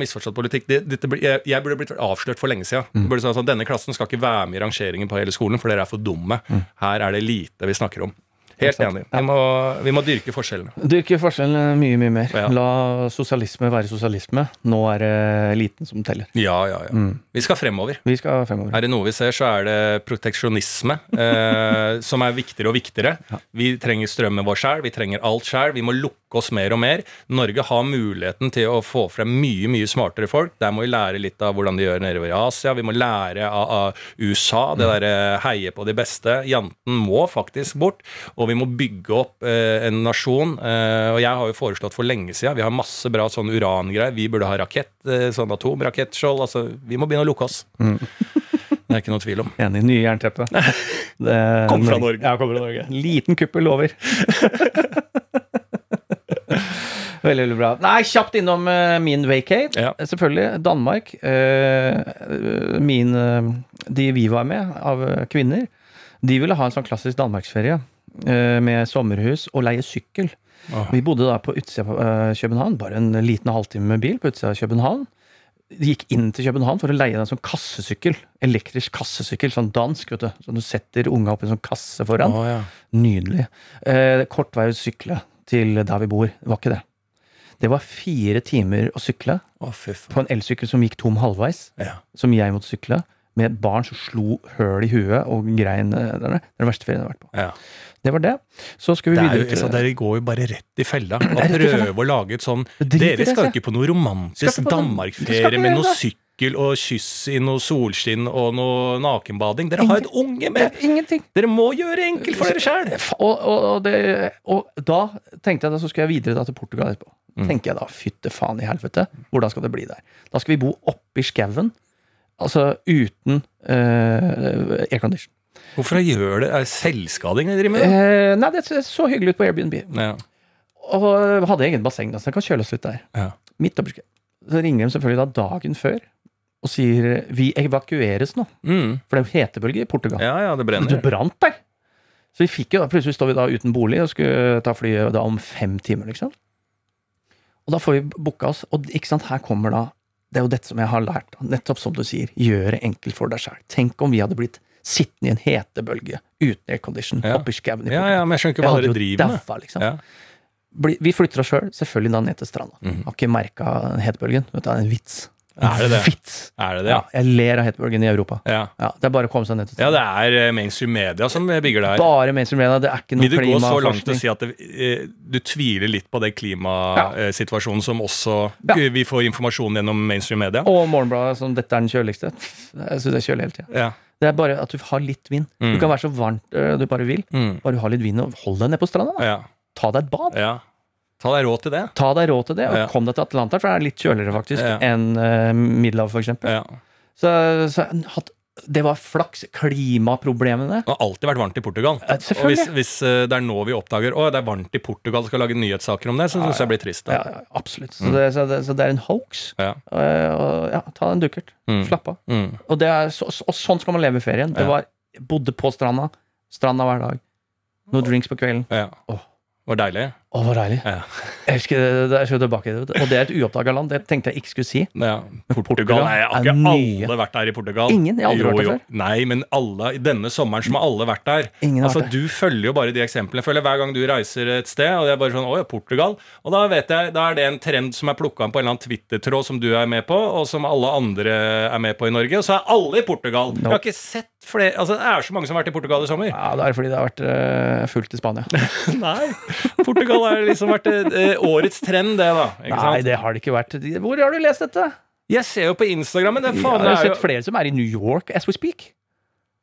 misforstått politikk. Det, blir- jeg, jeg burde blitt avslørt for lenge siden. Mm. Burde sånn at Denne klassen skal ikke være med i rangeringen på hele skolen, for dere er for dumme. Her er det lite vi snakker om. Helt enig. Vi må, vi må dyrke forskjellene. Dyrke forskjellene mye, mye mer. Ja. La sosialisme være sosialisme. Nå er det eliten som teller. Ja, ja, ja. Vi skal fremover. Vi skal fremover. Er det noe vi ser, så er det proteksjonisme eh, som er viktigere og viktigere. Vi trenger strømmen vår sjøl, vi trenger alt sjøl. Vi må lukke oss mer og mer. Norge har muligheten til å få frem mye mye smartere folk. Der må vi lære litt av hvordan de gjør nedover i Asia. Vi må lære av, av USA, det derre heie på de beste. Janten må faktisk bort. Og vi må bygge opp eh, en nasjon. Eh, og jeg har jo foreslått for lenge siden, vi har masse bra sånn urangreier. Vi burde ha rakett, eh, sånn atomrakettskjold. Altså, vi må begynne å lukke oss. Det er ikke noe tvil om. Enig. Nye jernteppe. Det- Kom fra Norge. Ja, kom fra Norge. Liten kuppel over. Veldig, veldig bra. Nei, kjapt innom eh, min vacate. Ja. Selvfølgelig. Danmark. eh, min eh, De vi var med, av kvinner, de ville ha en sånn klassisk danmarksferie. med sommerhus og leie sykkel. Oh. Vi bodde da på utsida av København, bare en liten halvtime med bil på utsida av København. De gikk inn til København for å leie en sånn kassesykkel. Elektrisk kassesykkel, sånn dansk, vet du. Så du setter unga opp i en sånn kasse foran. Oh, ja. Nydelig. Eh, kort vei å sykle til der vi bor. Det var ikke det. Det var fire timer å sykle oh, fy på en elsykkel som gikk tom halvveis. Ja. Som jeg måtte sykle. Med et barn som slo høl i huet og grein. eh. Det er den verste ferien jeg har vært på. Ja. Det var det. Så skal vi Det videre. jo, videre altså, til dere går jo bare rett i fella og er prøver å lage et sånn Dere skal ikke på noe romantisk Danmark-ferie med noe det. Sykkel og kyss i noe solskinn og noe nakenbading. Dere har et unge med! Ingenting. Dere må gjøre enkelt for dere sjæl! Og, og, og, og da tenkte jeg da så skulle jeg videre da til Portugal etterpå. Mm. tenker jeg da, fytte faen i helvete, hvordan skal det bli der? Da skal vi bo oppi skauen. Altså uten uh, aircondition. Hvorfor gjør det? Er det selvskading de driver med? Eh, nei, det så hyggelig ut på Airbnb. Ja. Og hadde egen basseng, da, så jeg kan kjøle oss litt der. Ja. Midt oppi. Så ringer de selvfølgelig da dagen før og sier vi evakueres nå. Mm. For det er jo hetebølge i Portugal. ja, ja, det Det Du brant der! Så vi fikk jo, plutselig står vi da uten bolig og skulle ta flyet da om fem timer, liksom. Og da får vi booka oss, og ikke sant, her kommer da Det er jo dette som jeg har lært, nettopp som du sier, gjør det enkelt for deg sjæl. Tenk om vi hadde blitt sittende i en hetebølge uten aircondition Ja. oppi skauen i Ja, Portugal. ja, men jeg skjønner ikke hva dere driver med. daua, liksom. Ja. Vi flytter oss sjøl, selvfølgelig da ned til stranda. Mm. Har ikke merka hetebølgen. Vet du, det er en vits. Er det det? Fitt. Er det det? Ja, jeg ler av hetebølgen i Europa. Ja. Ja, det er bare å komme seg ned til ja, det er eh, mainstream media som bygger det her. Bare mainstream media, det er ikke noe Vil du gå så langt til å si at det, eh, du tviler litt på den klimasituasjonen som også Ja. eh, vi får informasjon gjennom mainstream media? Og Morgenbladet som dette er den kjøligste. Jeg syns det er kjølig hele tida. Ja. Det er bare at du har litt vind. Mm. Du kan være så varmt øh, du bare vil. Mm. Bare du har litt vind, og hold deg nede på stranda. Da. ja. Ta deg et bad. ja. Ta deg råd til det. Ta deg råd til det, og Ja. kom deg til Atlanta, for det er litt kjøligere faktisk Ja. enn uh, Middelhavet, eksempel. Ja. Så, så det var flaks. Klimaproblemene. Det har alltid vært varmt i Portugal. Ja, Og hvis, hvis eh, det er nå vi oppdager Å, det er varmt i Portugal, skal lage nyhetssaker om det, så syns jeg blir trist. Da. ja, absolutt. Så, det, så, det, så det er en hoax. Ja. Eh, og, ja, ta en dukkert. Mm. Slapp av. Mm. Og, det er så, og sånn skal man leve i ferien. Det var, bodde på stranda. Stranda hver dag. Noen drinks på kvelden. Ja. Åh. Det var deilig. Å, hvor deilig. Ja. Jeg husker det, det er så tilbake. Og det er et uoppdaga land. Det tenkte jeg ikke skulle si. Ja. Portugal, Portugal Nei, har er ikke alle vært der i Portugal? Ingen? Jeg har aldri jo, vært der jo. før. Nei, men alle, denne sommeren som har alle vært der. Ingen altså, vært der. Du følger jo bare de eksemplene. Følger Hver gang du reiser et sted, og det er bare sånn Å ja, Portugal. Og da vet jeg, da er det en trend som er plukka på en eller annen Twitter-tråd som du er med på, og som alle andre er med på i Norge. Og så er alle i Portugal. Jeg har ikke sett flere Altså, det er så mange som har vært i Portugal i sommer. Ja, Det er fordi det har vært uh, fullt i Spania. Nei. Portugal har liksom vært eh, årets trend, det, da. Nei, det har det ikke vært. Hvor har du lest dette? Jeg ser jo på Instagram, men det Jeg har er sett jo flere som er i New York as we speak.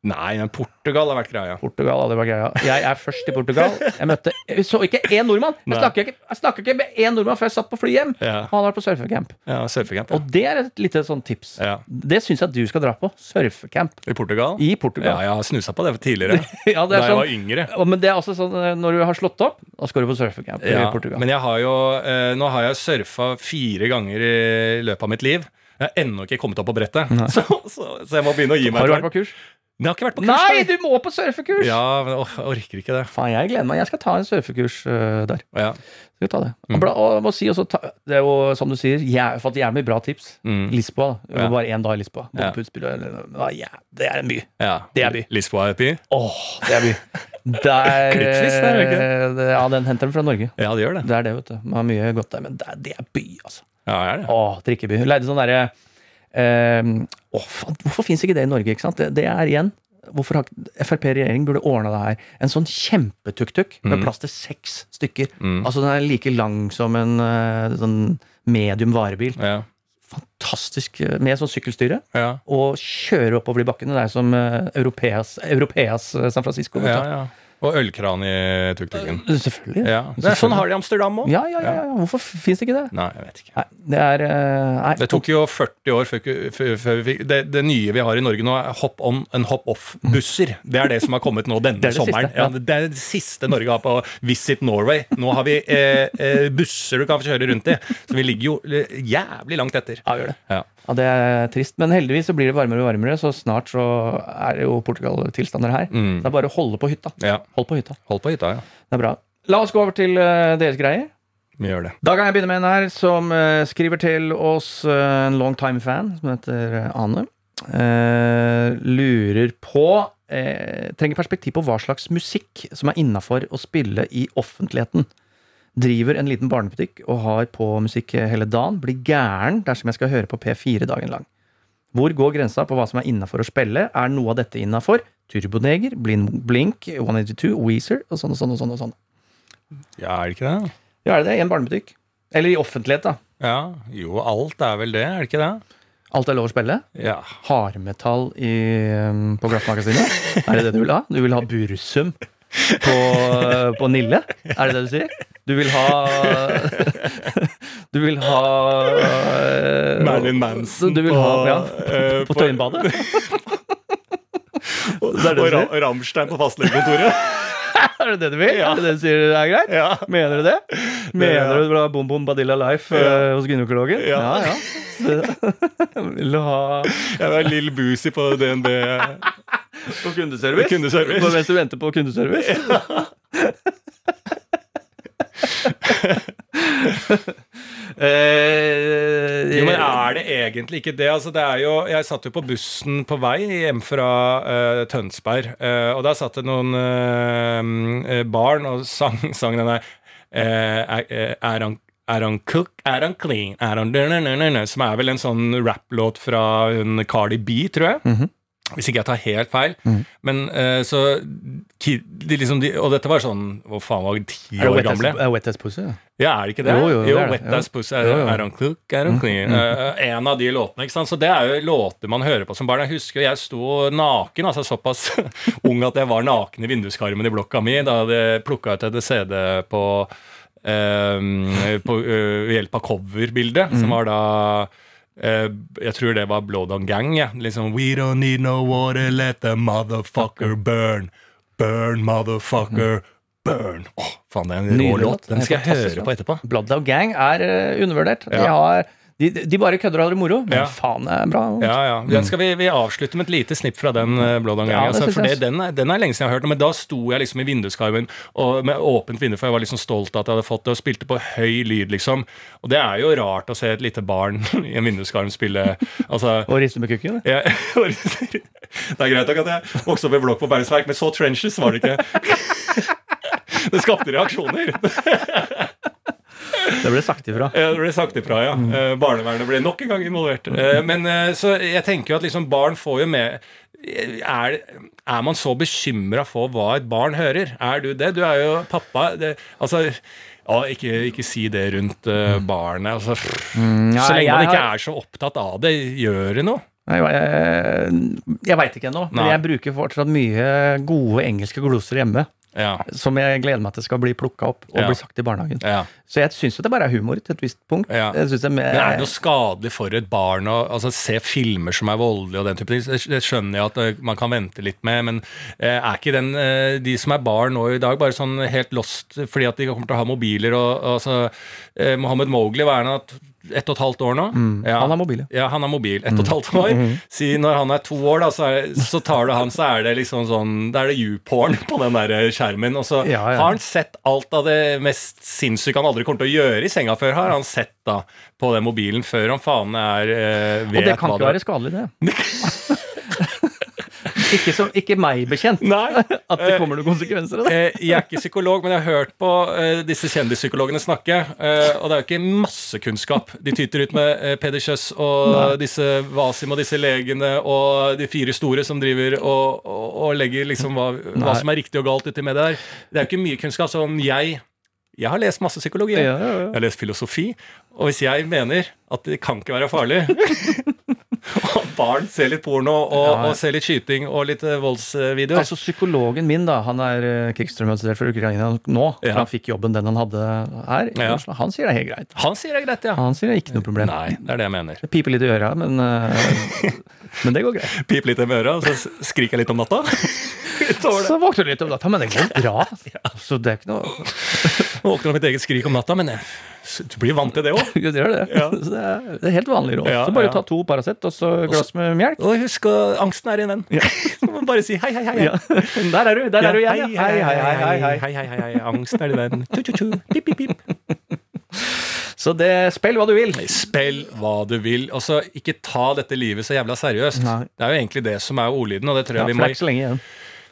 Nei, men Portugal har vært greia. Portugal hadde vært greia. Jeg er først i Portugal. Jeg møtte jeg så ikke én nordmann. Jeg snakka ikke, ikke med én nordmann før jeg satt på flyet hjem. Ja. Han hadde vært på surfecamp. Ja, surfecamp. Og det er et lite sånn tips. Ja. Det syns jeg at du skal dra på. Surfecamp I Portugal? i Portugal. Ja, jeg har snusa på det tidligere. Ja, det da jeg sånn, var yngre. Men det er også sånn eh, når du har slått opp, da skal du på surfecamp Ja, i Portugal. men jeg har jo eh, Nå har jeg surfa fire ganger i løpet av mitt liv. Jeg har ennå ikke kommet opp på brettet. Så, så, så jeg må begynne å gi meg har du vært på kurs? Men jeg har ikke vært på kurs. Nei, du må på surfekurs! Ja, men jeg orker ikke det. Faen, jeg gleder meg. Jeg skal ta en surfekurs uh, der. Ja. Skal ta det. Mm. Og, må si også, ta, det er jo som du sier, jeg har fått jævlig bra tips. Mm. Lisboa. Ja. bare én dag i Lisboa. Ja. Ja, det er en by. ja. Det er by. Lisboa er by? Åh, det er by. Der, Klippfisk, det er ikke? eh, det- Ja, den henter den fra Norge. Ja, det gjør det. Det er det, vet du. Man har mye godt der, men det er, det er by, altså. Ja, det er det. Åh, drikkeby. Leide sånn derre eh, å, faen, hvorfor fins ikke det i Norge? Det, det er igjen Hvorfor har Frp regjering burde ordna det her. En sånn kjempetuk-tuk med Mm. plass til seks stykker. Mm. Altså Den er like lang som en eh, sånn medium varebil. Ja. Fantastisk eh, med sånn sykkelstyre. Ja. Og kjøre oppover de bakkene. Det er som uh, Europeas, Europeas eh, San Francisco. ja, ja. Og ølkran i tuk-tuken. Selvfølgelig. Ja. Det er sånn har de i Amsterdam òg. Ja, ja, ja, ja. Hvorfor fins det ikke det? Nei, jeg vet ikke. Nei, det er eh, nei, Det tok jo 40 år før, før, vi fikk det, det nye vi har i Norge nå, er hop on and hop off-busser. Det er det som har kommet nå denne Det det sommeren. siste, ja. ja. det er det siste Norge har på Visit Norway. Nå har vi eh, eh, busser du kan kjøre rundt i. Så vi ligger jo eh, jævlig langt etter. Ja, gjør det. Ja. Ja, Det er trist, men heldigvis så blir det varmere og varmere, så snart så er det jo Portugal-tilstander her. Mm. Det er bare å holde på hytta. Ja. Hold på hytta. Hold på hytta, ja. Det er bra. La oss gå over til eh, deres greier. Vi gjør det. Da kan jeg begynne med en her som eh, skriver til oss, eh, en long time fan, som heter Ane. Uh, lurer på uh, Trenger perspektiv på hva slags musikk som er innafor å spille i offentligheten. Driver en liten barnebutikk og har på musikk hele dagen. Blir gæren dersom jeg skal høre på P4 dagen lang. Hvor går grensa på hva som er innafor å spille? Er noe av dette innafor? Turboneger, Blin- Blink, 182, Weezer og sånn og sånn og sånn. og sånn. Ja, er det ikke det? Ja, er det det? I en barnebutikk? Eller i offentlighet, da. Ja. Jo, alt er vel det, er det ikke det? Alt er lov å spille? Ja. Hardmetall i, um, på Glassmagasinet? Er det det du vil ha? Du vil ha Bursum på, på Nille? Er det det du sier? Du vil ha Du vil ha uh, Marilyn Manson Du vil ha ja, på, på Tøyenbadet? og, og? Ramstein på fastlegekontoret. Er det det du vil? Ja. Er det det du sier er greit? Ja. Mener du det? Mener du vil ha Bom Bom Badilla Life uh, hos gynekologen? Ja. ja. ja. Vil du ha Jeg var Lill Boozy på DNB. på kundeservice? Kundeservice. På- Mens du venter på kundeservice? eh, Jo, men er det egentlig ikke det? Altså, det er jo, jeg satt jo på bussen på vei hjem fra eh, Tønsberg, eh, og der satt det noen eh, barn og sang, sang den der eh, er, han er han cook, er han clean, er han Som er vel en sånn rapplåt fra hun Cardi B, tror jeg. Mhm. Hvis ikke jeg tar helt feil. Men uh, så de liksom, de, Og dette var sånn Hva faen var ti år wet gamle? er Wet as pussy? ja? Er det ikke det? Jo, jo, jo, jo. Wet as pussy. Er, er han cook, er han clean? Uh, en av de låtene, ikke sant. Så det er jo låter man hører på som barn. Jeg husker jeg sto naken, altså såpass ung at jeg var naken i vinduskarmen i blokka mi da jeg hadde plukka ut et CD på, uh, på hjelp av coverbildet, som var da eh, jeg tror det var Blowdown Gang. Ja. Liksom We don't need no water, let the motherfucker burn. Burn, motherfucker, burn. Åh, faen, det er en rå låt. Den skal jeg høre på etterpå. Blooddown Gang er undervurdert. undervurdert. De, har, de, de bare kødder og har det moro, men Ja. faen det er bra. Ja, ja. Den skal vi, vi avslutte med et lite snipp fra den uh, Blowdown Ja, altså, for det, den, er, den er lenge siden jeg har hørt men da sto jeg liksom i vinduskarmen med åpent vindu, for jeg var liksom stolt av at jeg hadde fått det, og spilte på høy lyd, liksom. Og det er jo rart å se et lite barn i en vinduskarm spille Altså Og riste med kukken. Ja, Det er greit nok at jeg vokste opp i blokk på Bergsverk, men så trenches var det ikke. Det skapte reaksjoner. Det ble sagt ifra. Ja, det ble sagt ifra, ja. Mm. barnevernet ble nok en gang involvert. Eh, men eh, så jeg tenker jo at liksom barn får jo med er, er man så bekymra for hva et barn hører? Er du det? Du er jo pappa. Det, altså å, ikke, ikke si det rundt uh, barnet. Altså, nei, så lenge man ikke har- er så opptatt av det, gjør det noe? Nei, jeg jeg veit ikke ennå, men jeg bruker fortsatt mye gode engelske gloser hjemme. Ja. Som jeg gleder meg til skal bli plukka opp og Ja. bli sagt i barnehagen. ja. Så jeg syns det bare er humor til et visst punkt. Jeg det er Men er det noe skadelig for et barn å altså, se filmer som er voldelige og den type ting? Det, det skjønner jeg at eh, man kan vente litt med, men eh, er ikke den, eh, de som er barn nå i dag, bare sånn helt lost fordi at de kommer til å ha mobiler og, altså, Mohammed Mowgli, hva er han? Ett og et halvt år nå? Ja. Han er mobil, ja. Ja, han er mobil. Ett og et halvt år. Si når han er to år, da, så, er, så tar du han, så er det liksom sånn Da er det YouPorn på den der skjermen. Og så Ja, ja. har han sett alt av det mest sinnssyke han aldri kommer til å gjøre i senga før. Har han sett da på den mobilen før han faen er eh, vet Og det kan hva ikke være skadelig, det. ikke, som, ikke meg bekjent Nei. at det kommer noen konsekvenser av det. Eh, jeg er ikke psykolog, men jeg har hørt på eh, disse kjendispsykologene snakke. eh, og det er jo ikke masse kunnskap. De tyter ut med eh, Peder Kjøss og disse Wasim og disse legene og de fire store som driver og, og, og legger liksom hva, hva som er riktig og galt uti med det der. Det er jo ikke mye kunnskap. Så om jeg Jeg har lest masse psykologi. Ja, ja, ja. Jeg har lest filosofi. Og hvis jeg mener at det kan ikke være farlig Og barn ser litt porno og, Ja, og ser litt skyting og litt voldsvideo voldsvideoer Altså Psykologen min, da, han er uh, krigstraumatisert for Ukraina nå. For Ja. han fikk jobben den han hadde her. Ja. Han sier det er helt greit. Han sier det er greit, ja. Han sier det er ikke noe problem. Nei, det er det jeg mener. Det piper litt i øra, men, uh, men det går greit. Pip litt i øra, og så skriker jeg litt om natta. Så våkner du litt om natta, men det går bra. Så det er ikke noe Våkner av mitt eget skrik om natta, men jeg, du blir vant til det òg. Det det. Ja. Det, er, det helt vanlig råd. Så bare ta to Paracet og så glass med melk. Og husk, at angsten er din venn. Så må man bare si hei, hei, hei. Der er du! Der er du igjen! hei, hei, hei, hei, hei, hei. Angsten er din venn. Tu, tu, tu. Pip, pip, pip. Så det, spill hva du vil. Spill hva du vil. Altså, ikke ta dette livet så jævla seriøst. Nei. Det er jo egentlig det som er ordlyden, og det tror jeg ja, vi må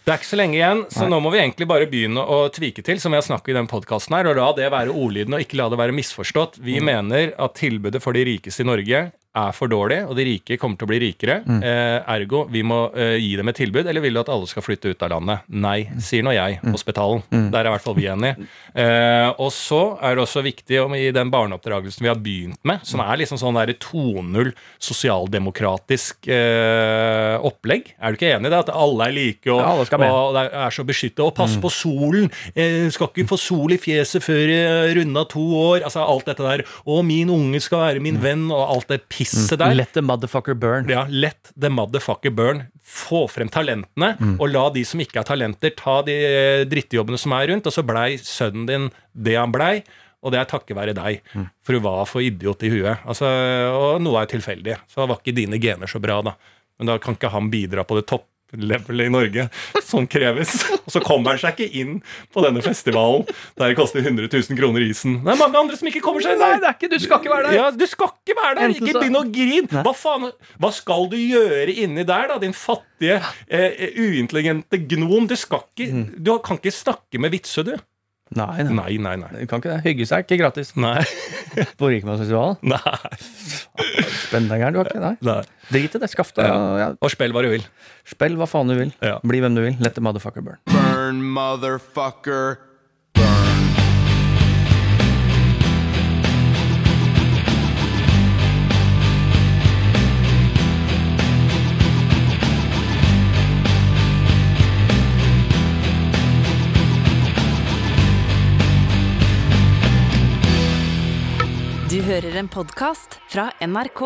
Det er ikke så lenge igjen, så nå må vi egentlig bare begynne å tvike til, som vi har snakket i den podkasten her, og la det være ordlyden, og ikke la det være misforstått. Vi mener at tilbudet for de rikeste i Norge er for dårlig, og de rike kommer til å bli rikere. Eh, ergo, vi må eh, gi dem et tilbud. Eller vil du at alle skal flytte ut av landet? Nei, sier nå jeg, hospitalen. Der er i hvert fall vi enige. Eh, og så er det også viktig om i den barneoppdragelsen vi har begynt med, som er liksom sånn der 2.0 sosialdemokratisk eh, opplegg. Er du ikke enig i det? At alle er like, og, Ja, og det er så beskyttet. Og pass på solen! Eh, skal ikke få sol i fjeset før jeg runda to år. Altså alt dette der. Og min unge skal være min venn, og alt det pisset der. Let the motherfucker burn. Ja, let the motherfucker burn. Få frem talentene, og la de som ikke har talenter, ta de eh, drittjobbene som er rundt. Og så blei sønnen din det han blei, og det er takket være deg. For du var for idiot i huet. Altså, og noe er tilfeldig. Så var ikke dine gener så bra, da. Men da kan ikke han bidra på det topplevelet i Norge som kreves. Og så kommer han seg ikke inn på denne festivalen der det koster 100 000 kroner isen. Det er mange andre som ikke kommer seg inn Nei, der. det er ikke, du skal ikke være der! Ja, Du skal ikke være der! Ikke så- begynn å grine! Hva faen Hva skal du gjøre inni der, da, din fattige, eh, uintelligente gnom? Du skal ikke Du kan ikke snakke med Vitsø, du. Nei, nei. Nei, nei, nei. Du kan ikke det. Hygge seg er ikke gratis. Nei. På Rikmannsfestivalen. nei. Spennende gæren, du har ikke Nei. nei. Drit i det. Skaff deg ja. Og spill hva du vil. Spill hva faen du vil. Ja. Bli hvem du vil. Let the motherfucker burn. Burn, motherfucker. Du hører en podkast fra NRK.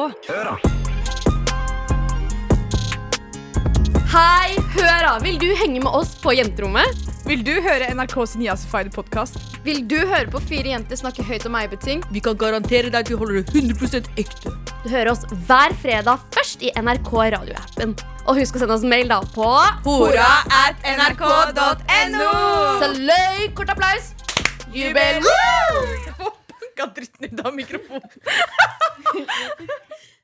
Hei, hør da! Vil du henge med oss på jenterommet? Vil du høre NRKs Niasified podkast? Vil du høre på fire jenter snakke høyt om eiebeting? Vi kan garantere deg at vi holder det 100 ekte. Du hører oss hver fredag først i NRK radioappen. Og husk å sende oss mail da på Hora at nrk.no. Så løy, kort applaus. Jubel! vaska dritten ut av mikrofonen.